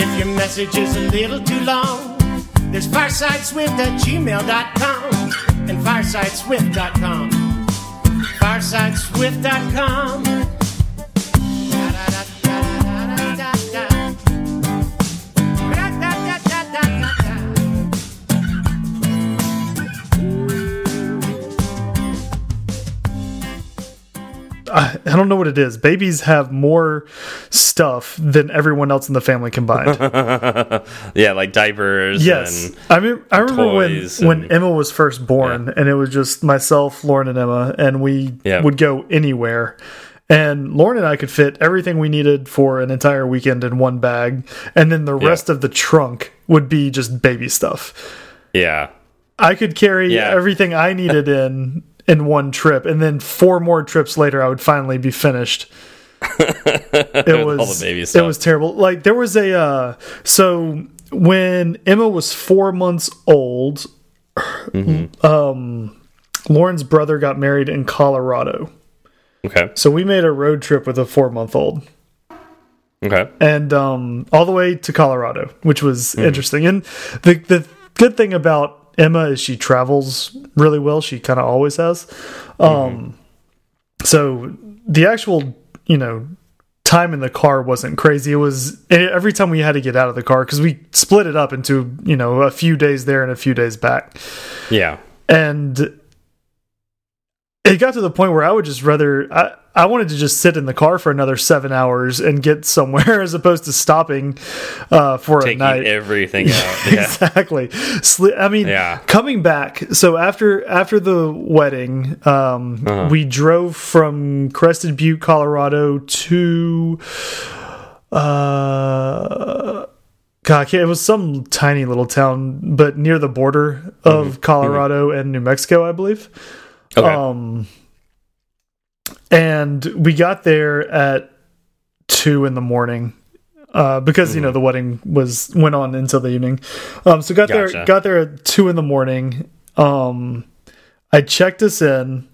If your message is a little too long, there's firesideswift at gmail.com and firesideswift.com. Firesideswift.com. I, I don't know what it is. Babies have more stuff than everyone else in the family combined. Yeah, like diapers. yes, And, I mean, I remember when when Emma was first born, and it was just myself, Lauren, and Emma, and we Yeah. would go anywhere. And Lauren and I could fit everything we needed for an entire weekend in one bag, and then the rest of the trunk would be just baby stuff. yeah. I could carry Yeah. everything I needed in in one trip, and then four more trips later, I would finally be finished it was All the baby it was terrible. Like there was a uh, so when Emma was four months old, Mm-hmm. um, Lauren's brother got married in Colorado. Okay. So we made a road trip with a four month old. Okay. and um, all the way to Colorado, which was Hmm. interesting. And the the good thing about Emma is she travels really well. She kind of always has. Um, Mm-hmm. So the actual, you know, time in the car wasn't crazy. It was every time we had to get out of the car because we split it up into you know a few days there and a few days back, Yeah. and it got to the point where I would just rather I, I wanted to just sit in the car for another seven hours and get somewhere as opposed to stopping uh, for Taking a night. everything out. Yeah. exactly. Sli I mean, Yeah. coming back. So after after the wedding, um, Uh-huh. we drove from Crested Butte, Colorado, to uh. God, it was some tiny little town, but near the border of Mm-hmm. Colorado and New Mexico, I believe. Okay. Um, and we got there at two in the morning uh, because you know the wedding was went on until the evening. Um, so got there got there at two in the morning. Um, I checked us in.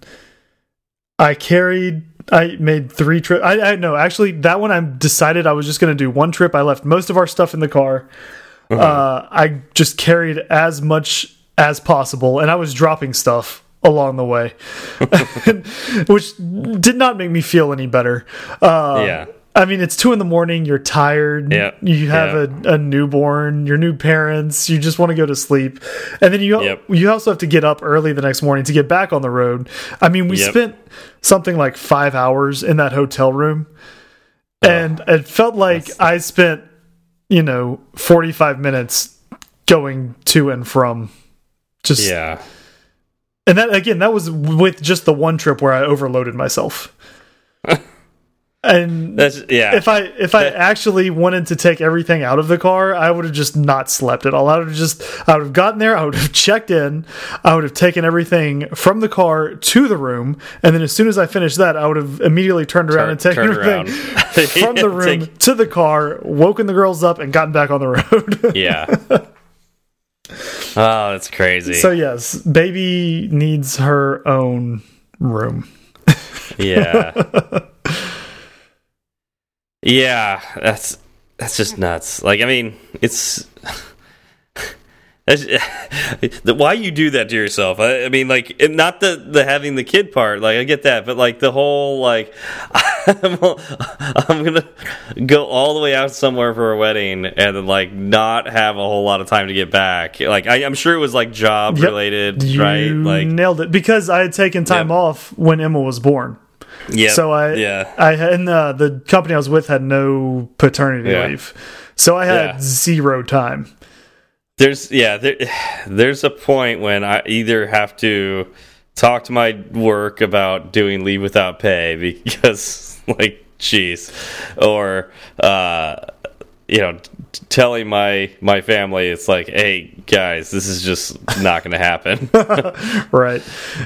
I carried. I made three trips. I, I no, actually, that one I decided I was just going to do one trip. I left most of our stuff in the car. Uh, I just carried as much as possible, and I was dropping stuff along the way, which did not make me feel any better. Uh, yeah. I mean, it's two in the morning. You're tired. Yeah. You have a, a newborn. Your new parents. You just want to go to sleep, and then you Yep. you also have to get up early the next morning to get back on the road. I mean, we Yep. spent something like five hours in that hotel room, and it felt like I spent you know forty five minutes going to and from. Just Yeah. And that again, that was with just the one trip where I overloaded myself. and That's yeah. if I if I actually wanted to take everything out of the car, I would have just not slept at all. I would have just I would have gotten there, I would have checked in, I would have taken everything from the car to the room, and then as soon as I finished that, I would have immediately turned around and taken everything around. from the room Take- to the car, woken the girls up, and gotten back on the road. yeah. Oh, that's crazy. so yes, baby needs her own room. yeah. yeah, that's that's just nuts. Like, I mean, it's that's, why you do that to yourself. I, I mean, like, not the the having the kid part. Like, I get that, but like the whole like, I'm, I'm gonna go all the way out somewhere for a wedding and then like not have a whole lot of time to get back. Like, I, I'm sure it was like job Yep. related, You right? Like, nailed it because I had taken time Yep. off when Emma was born. yeah. So I, yeah. I had and uh, the company I was with had no paternity Yeah. leave, so I had Yeah. zero time. There's yeah, there, there's a point when I either have to talk to my work about doing leave without pay because like jeez, or uh, you know, telling my my family it's like, hey guys, this is just not going to happen. Right?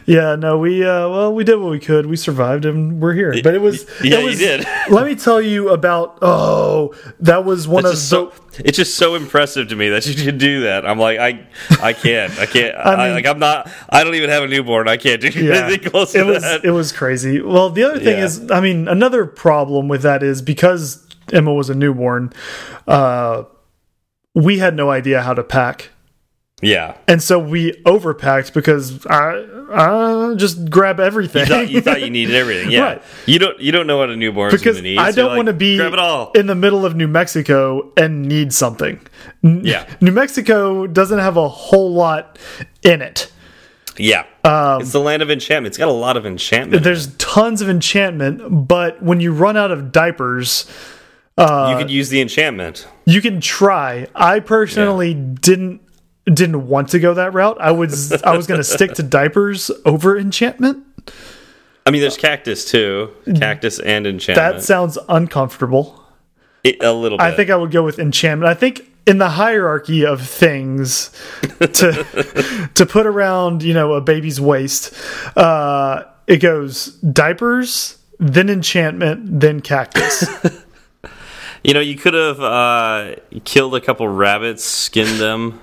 Yeah. No, we uh, well, we did what we could. We survived and we're here. But it was Yeah, it you did. Let me tell you about. Oh, that was one It's of the. so it's just so impressive to me that you can do that. I'm like I I can't I can't I mean- like I'm not I don't even have a newborn. I can't do Yeah, anything close it to was that. it was crazy. Well, the other thing Yeah. is, I mean, another problem with that is because Emma was a newborn, uh, we had no idea how to pack. yeah. And so we overpacked because I, I just grab everything. You thought, you thought you needed everything, yeah. Right. You don't you don't know what a newborn need. I don't want to be grab it all. in the middle of New Mexico and need something. Yeah. New Mexico doesn't have a whole lot in it. Yeah, Um, it's the land of enchantment. It's got a lot of enchantment. There's tons of enchantment, but when you run out of diapers, you could use the enchantment. you can try. I personally didn't didn't want to go that route. I was I was going to stick to diapers over enchantment. I mean, there's cactus too, cactus and enchantment. That sounds uncomfortable. It- a little bit. I think I would go with enchantment. I think in the hierarchy of things to to put around, you know, a baby's waist, uh, it goes diapers, then enchantment, then cactus. You know, you could have uh, killed a couple rabbits, skinned them,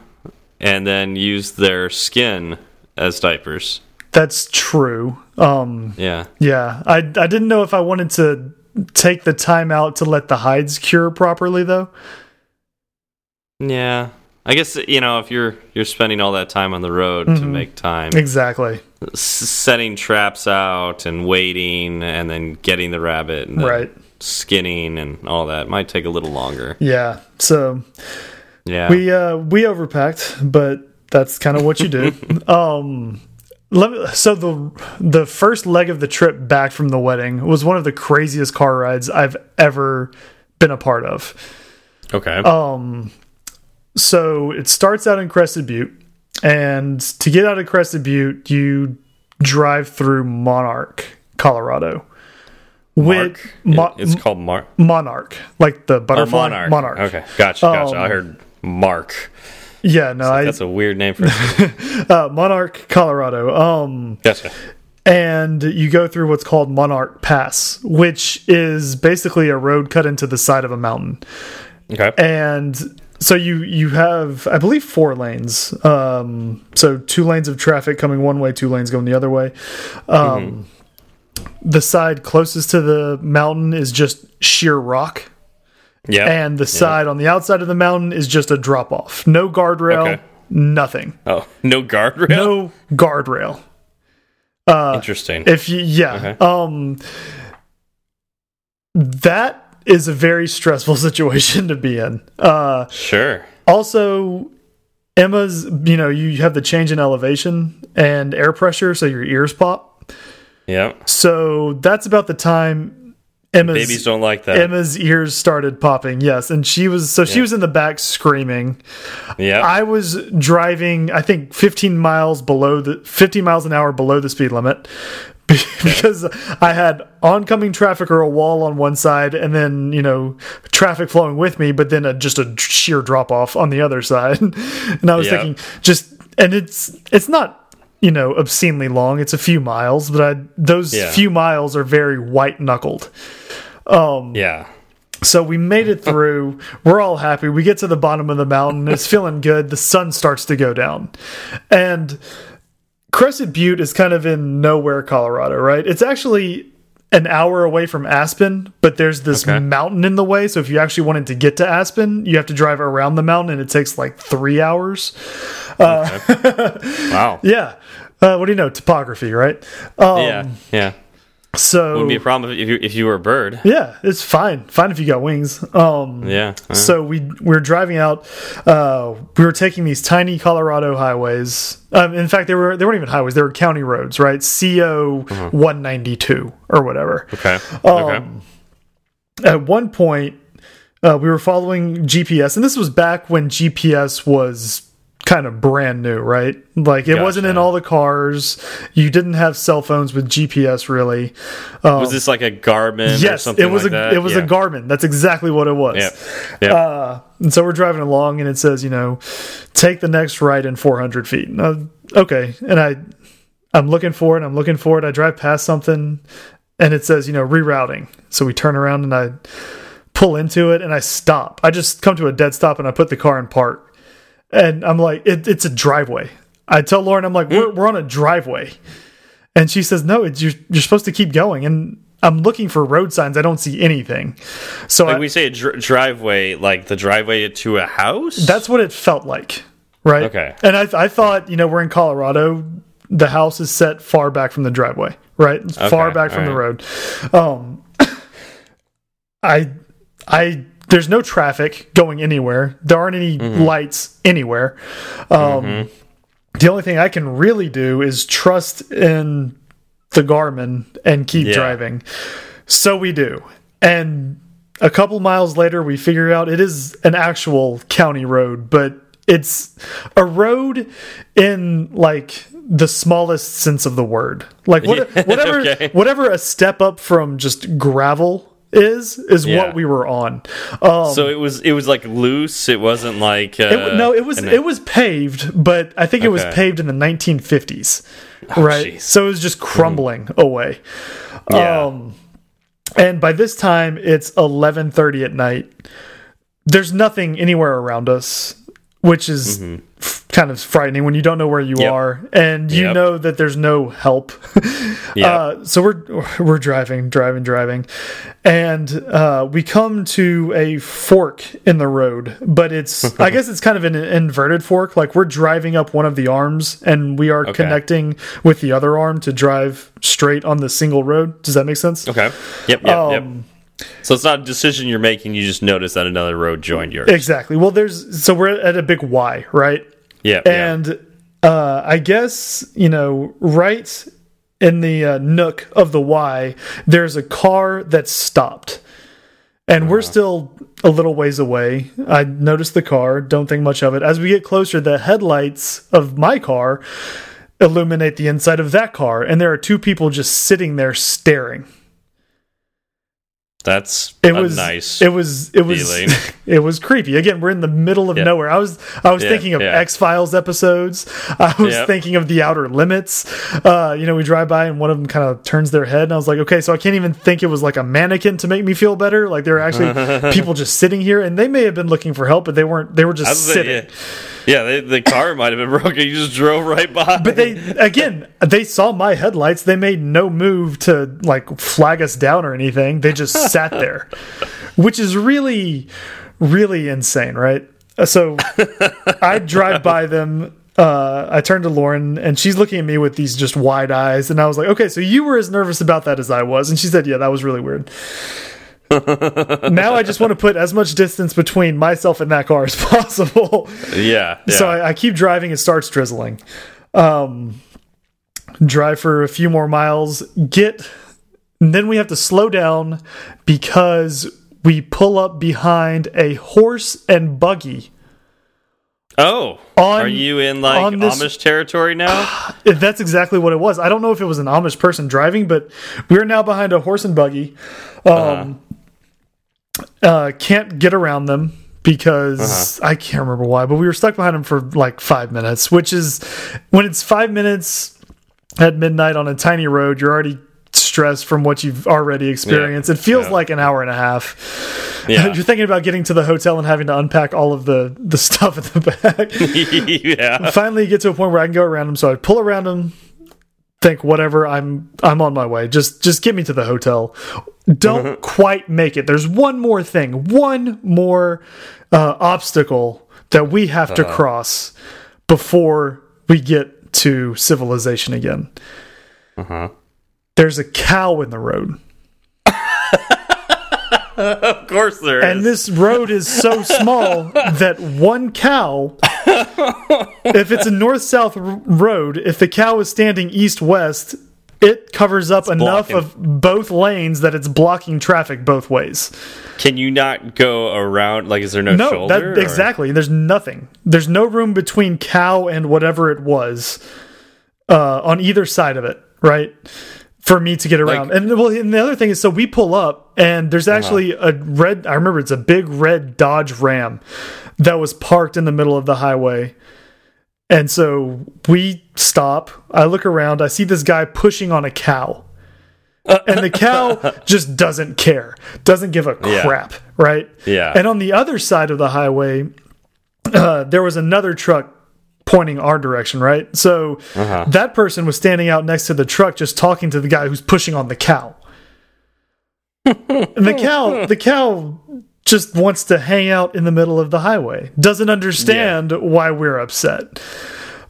and then used their skin as diapers. That's true. Um, Yeah. yeah, I I didn't know if I wanted to take the time out to let the hides cure properly though. Yeah. I guess you know if you're you're spending all that time on the road to make time Exactly. setting traps out and waiting and then getting the rabbit Right. Skinning and all that might take a little longer. Yeah. So Yeah. we uh we overpacked, but that's kind of what you do. um let me, so the the first leg of the trip back from the wedding was one of the craziest car rides I've ever been a part of. okay. Um, so it starts out in Crested Butte, and to get out of Crested Butte, you drive through Monarch, Colorado. With Mark? Mo- it's called Mark. Monarch, like the Oh, butterfly Monarch. Okay. Gotcha. Gotcha. Um, I heard Mark. Yeah, no, I That's a weird name for it. uh, Monarch, Colorado. Um, Gotcha. and you go through what's called Monarch Pass, which is basically a road cut into the side of a mountain. Okay. and so you you have i believe four lanes um so two lanes of traffic coming one way two lanes going the other way um the side closest to the mountain is just sheer rock yeah. and the side on the outside of the mountain is just a drop off no guardrail Okay. nothing oh, no guardrail. no guardrail Interesting. if you yeah Okay. um that is a very stressful situation to be in uh sure. also emma's you know you have the change in elevation and air pressure so your ears pop Yeah. so that's about the time emma's Babies don't like that. emma's ears started popping yes and she was so she was in the back screaming yeah. i was driving i think 15 miles below the 50 miles an hour below the speed limit because I had oncoming traffic or a wall on one side, and then you know traffic flowing with me, but then a, just a sheer drop off on the other side. and I was Yeah. thinking, just and it's it's not you know obscenely long; it's a few miles, but I, those Yeah. few miles are very white knuckled. um yeah. So we made it through. We're all happy. We get to the bottom of the mountain. It's feeling good. The sun starts to go down. And Crested Butte is kind of in nowhere, Colorado, right? It's actually an hour away from Aspen, but there's this Okay. mountain in the way. So if you actually wanted to get to Aspen, you have to drive around the mountain and it takes like three hours. uh Wow. Yeah. Uh, what do you know? Topography, right? Um, yeah. Yeah. So Wouldn't be a problem if you if you were a bird. yeah, it's fine. Fine if you got wings. Um, Yeah. uh, So we we were driving out. Uh, we were taking these tiny Colorado highways. Um, in fact, they were they weren't even highways. They were county roads, right? CO one ninety two or whatever. okay. okay. Um, At one point, uh, we were following GPS, and this was back when GPS was kind of brand new, right? Like it wasn't in all the cars. You didn't have cell phones with GPS, really. Um, Was this like a Garmin or yes, something it was like a that? it was yeah. a Garmin. That's exactly what it was. Yep. Yep. Uh, and so we're driving along, and it says, you know, take the next right in 400 feet. I- okay, and I, I'm looking for it. I'm looking for it. I drive past something, and it says, you know, rerouting. So we turn around and I pull into it, and I stop. I just come to a dead stop, and I put the car in park. And I'm like, it, it's a driveway. I tell Lauren, I'm like, we're, we're on a driveway. And she says, no, it's, you're, you're supposed to keep going. And I'm looking for road signs. I don't see anything. So like I, we say a dr driveway, like the driveway to a house. that's what it felt like, right? Okay. And I, I thought, you know, we're in Colorado. The house is set far back from the driveway, right? It's far Okay, back from all the road. Um, I, I, there's no traffic going anywhere. There aren't any Mm-hmm. lights anywhere. Um, The only thing I can really do is trust in the Garmin and keep Yeah. driving. So we do. And a couple miles later, we figure out it is an actual county road, but it's a road in like the smallest sense of the word. Like what, Yeah, whatever, okay. whatever a step up from just gravel is, is Yeah. what we were on. Um, so it was it was like loose. It wasn't like uh, it, no, it was it was paved, but I think it was paved in the 1950s, right? jeez. So it was just crumbling away. Yeah. Um, And by this time, it's 11:30 at night. There's nothing anywhere around us, which is kind of frightening when you don't know where you. Yep. are and you Yep. know that there's no help. Yep. uh, so we're we're driving, driving, driving, and uh, we come to a fork in the road. But it's I guess it's kind of an inverted fork. Like we're driving up one of the arms, and we are connecting with the other arm to drive straight on the single road. Does that make sense? Okay. Yep. Yep. Um, yep. So it's not a decision you're making. You just notice that another road joined yours. Exactly. Well, there's so we're at a big Y, right? Yeah. yeah. And uh, I guess you know, right in the uh, nook of the Y, there's a car that's stopped, and we're still a little ways away. I noticed the car, don't think much of it. As we get closer, the headlights of my car illuminate the inside of that car, and there are two people just sitting there staring. That's It a was nice. It was it was feeling. it was creepy. Again, we're in the middle of Yeah. nowhere. I was I was Yeah, thinking of yeah. X Files episodes. I was Yep. thinking of The Outer Limits. Uh, you know, we drive by and one of them kind of turns their head, and I was like, okay, so I can't even think it was like a mannequin to make me feel better. Like there are actually people just sitting here, and they may have been looking for help, but they weren't. They were just sitting. like, yeah, they, the car might have been broken. You just drove right by. But they again, they saw my headlights. They made no move to like flag us down or anything. They just sat there, which is really, really insane, right? Uh, So I drive by them. Uh, I turned to Lauren and she's looking at me with these just wide eyes. And I was like, okay, so you were as nervous about that as I was. And she said, yeah, that was really weird. Now I just want to put as much distance between myself and that car as possible. yeah, yeah. So I, I keep driving. It starts drizzling. Um, drive for a few more miles. Get. and then we have to slow down because we pull up behind a horse and buggy. oh, on- are you in like this- Amish territory now? If That's exactly what it was. I don't know if it was an Amish person driving, but we're now behind a horse and buggy. Um, uh, Uh, can't get around them because uh-huh. I can't remember why, but we were stuck behind them for like five minutes, which is when it's five minutes at midnight on a tiny road, you're already stressed from what you've already experienced. It feels Yeah. like an hour and a half. Yeah. You're thinking about getting to the hotel and having to unpack all of the, the stuff at the back. yeah. finally get to a point where I can go around them. So I pull around them, think whatever. I'm I'm on my way. Just just get me to the hotel. Don't quite make it. There's one more thing, one more uh, obstacle that we have to cross before we get to civilization again. uh -huh. There's a cow in the road. Of course there is. And this road is so small that one cow, if it's a north south road, if the cow is standing east west, it covers up enough blocking. of both lanes that it's blocking traffic both ways. Can you not go around? Like, is there no, No, shoulder? that exactly. There's nothing. There's no room between cow and whatever it was uh, on either side of it, right? For me to get around. Like- and well, and the other thing is, so we pull up, and there's actually a red. I remember it's a big red Dodge Ram that was parked in the middle of the highway. And so we stop. I look around. I see this guy pushing on a cow. and the cow just doesn't care, doesn't give a Yeah. crap, right? Yeah. And on the other side of the highway, uh, there was another truck pointing our direction, right? So that person was standing out next to the truck, just talking to the guy who's pushing on the cow. and the cow, the cow just wants to hang out in the middle of the highway. Doesn't understand why we're upset.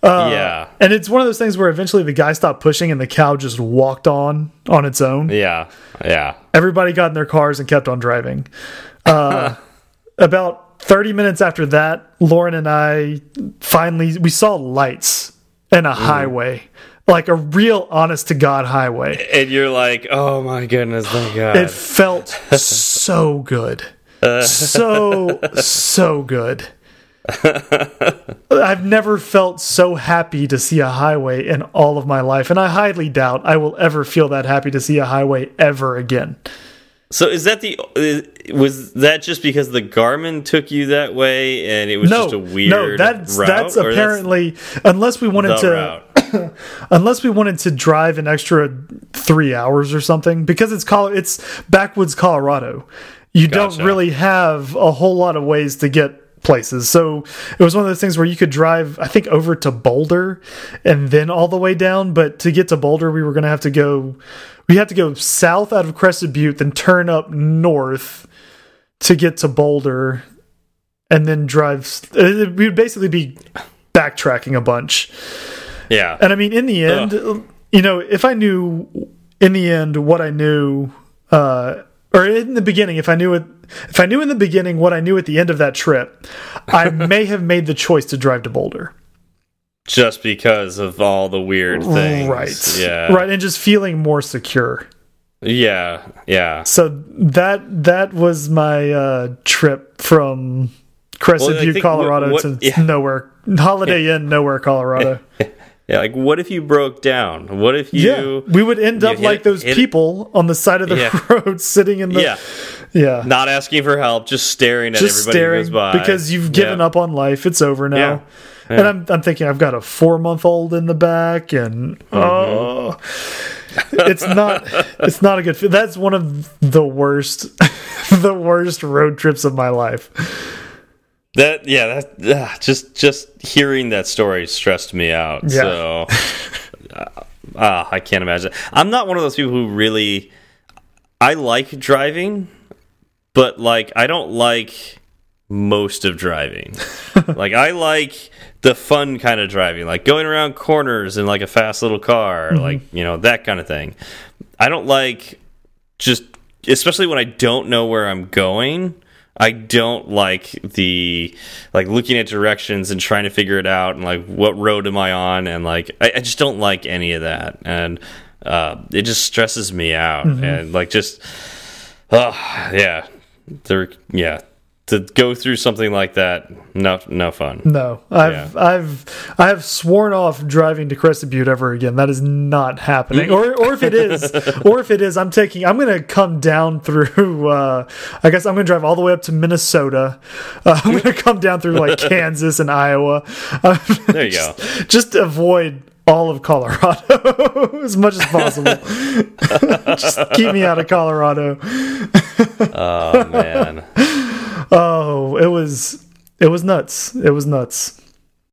yeah. And it's one of those things where eventually the guy stopped pushing and the cow just walked on on its own. Yeah. Yeah. Everybody got in their cars and kept on driving. Uh, about 30 minutes after that, Lauren and I finally we saw lights and a mm. highway, like a real honest to god highway. And you're like, oh my goodness, thank God. It felt so good. So so good. I've never felt so happy to see a highway in all of my life, and I highly doubt I will ever feel that happy to see a highway ever again. So is that the was that just because the Garmin took you that way and it was no, just a weird no, that's route, that's apparently unless we wanted to unless we wanted to drive an extra three hours or something because it's Col it's backwoods Colorado. You Gotcha. don't really have a whole lot of ways to get places. So it was one of those things where you could drive, I think, over to Boulder and then all the way down. But to get to Boulder, we were going to have to go. We had to go south out of Crested Butte, then turn up north to get to Boulder, and then drive. uh, We would basically be backtracking a bunch. Yeah. And I mean, in the end, you know, if I knew in the end what I knew, uh, or in the beginning, if I knew it, if I knew in the beginning what I knew at the end of that trip, I may have made the choice to drive to Boulder. just because of all the weird things. Right. Yeah. Right. And just feeling more secure. Yeah. Yeah. So that that was my uh, trip from Crescent Well, View, Colorado what- to yeah. nowhere. Holiday Inn, nowhere, Colorado. Yeah. Like, what if you broke down? What if you? yeah, we would end up like it- those it- people on the side of the Yeah. road, sitting in the Yeah. yeah, Not asking for help, just staring at just everybody staring who goes by because you've given Yeah. up on life. It's over now. Yeah. And I'm I'm thinking I've got a four month old in the back, and Mm-hmm. oh, it's not it's not a good. That's one of the worst the worst road trips of my life. That yeah, that uh, just just hearing that story stressed me out. Yeah. So uh, uh, I can't imagine. I'm not one of those people who really I like driving, but like I don't like most of driving. like I like the fun kind of driving, like going around corners in like a fast little car, Mm-hmm. like you know that kind of thing. I don't like just especially when I don't know where I'm going. I don't like the like looking at directions and trying to figure it out and like what road am I on and like I, I just don't like any of that. And uh, it just stresses me out. Mm-hmm. and like just oh yeah. There yeah to go through something like that no no fun No, I've I've I have sworn off driving to Crested Butte ever again. That is not happening. or or if it is, or if it is, I'm taking. I'm going to come down through. Uh, I guess I'm going to drive all the way up to Minnesota. Uh, I'm going to come down through like Kansas and Iowa. Uh, there you go just, just avoid all of Colorado as much as possible. just keep me out of Colorado. oh man Oh, it was it was nuts. It was nuts.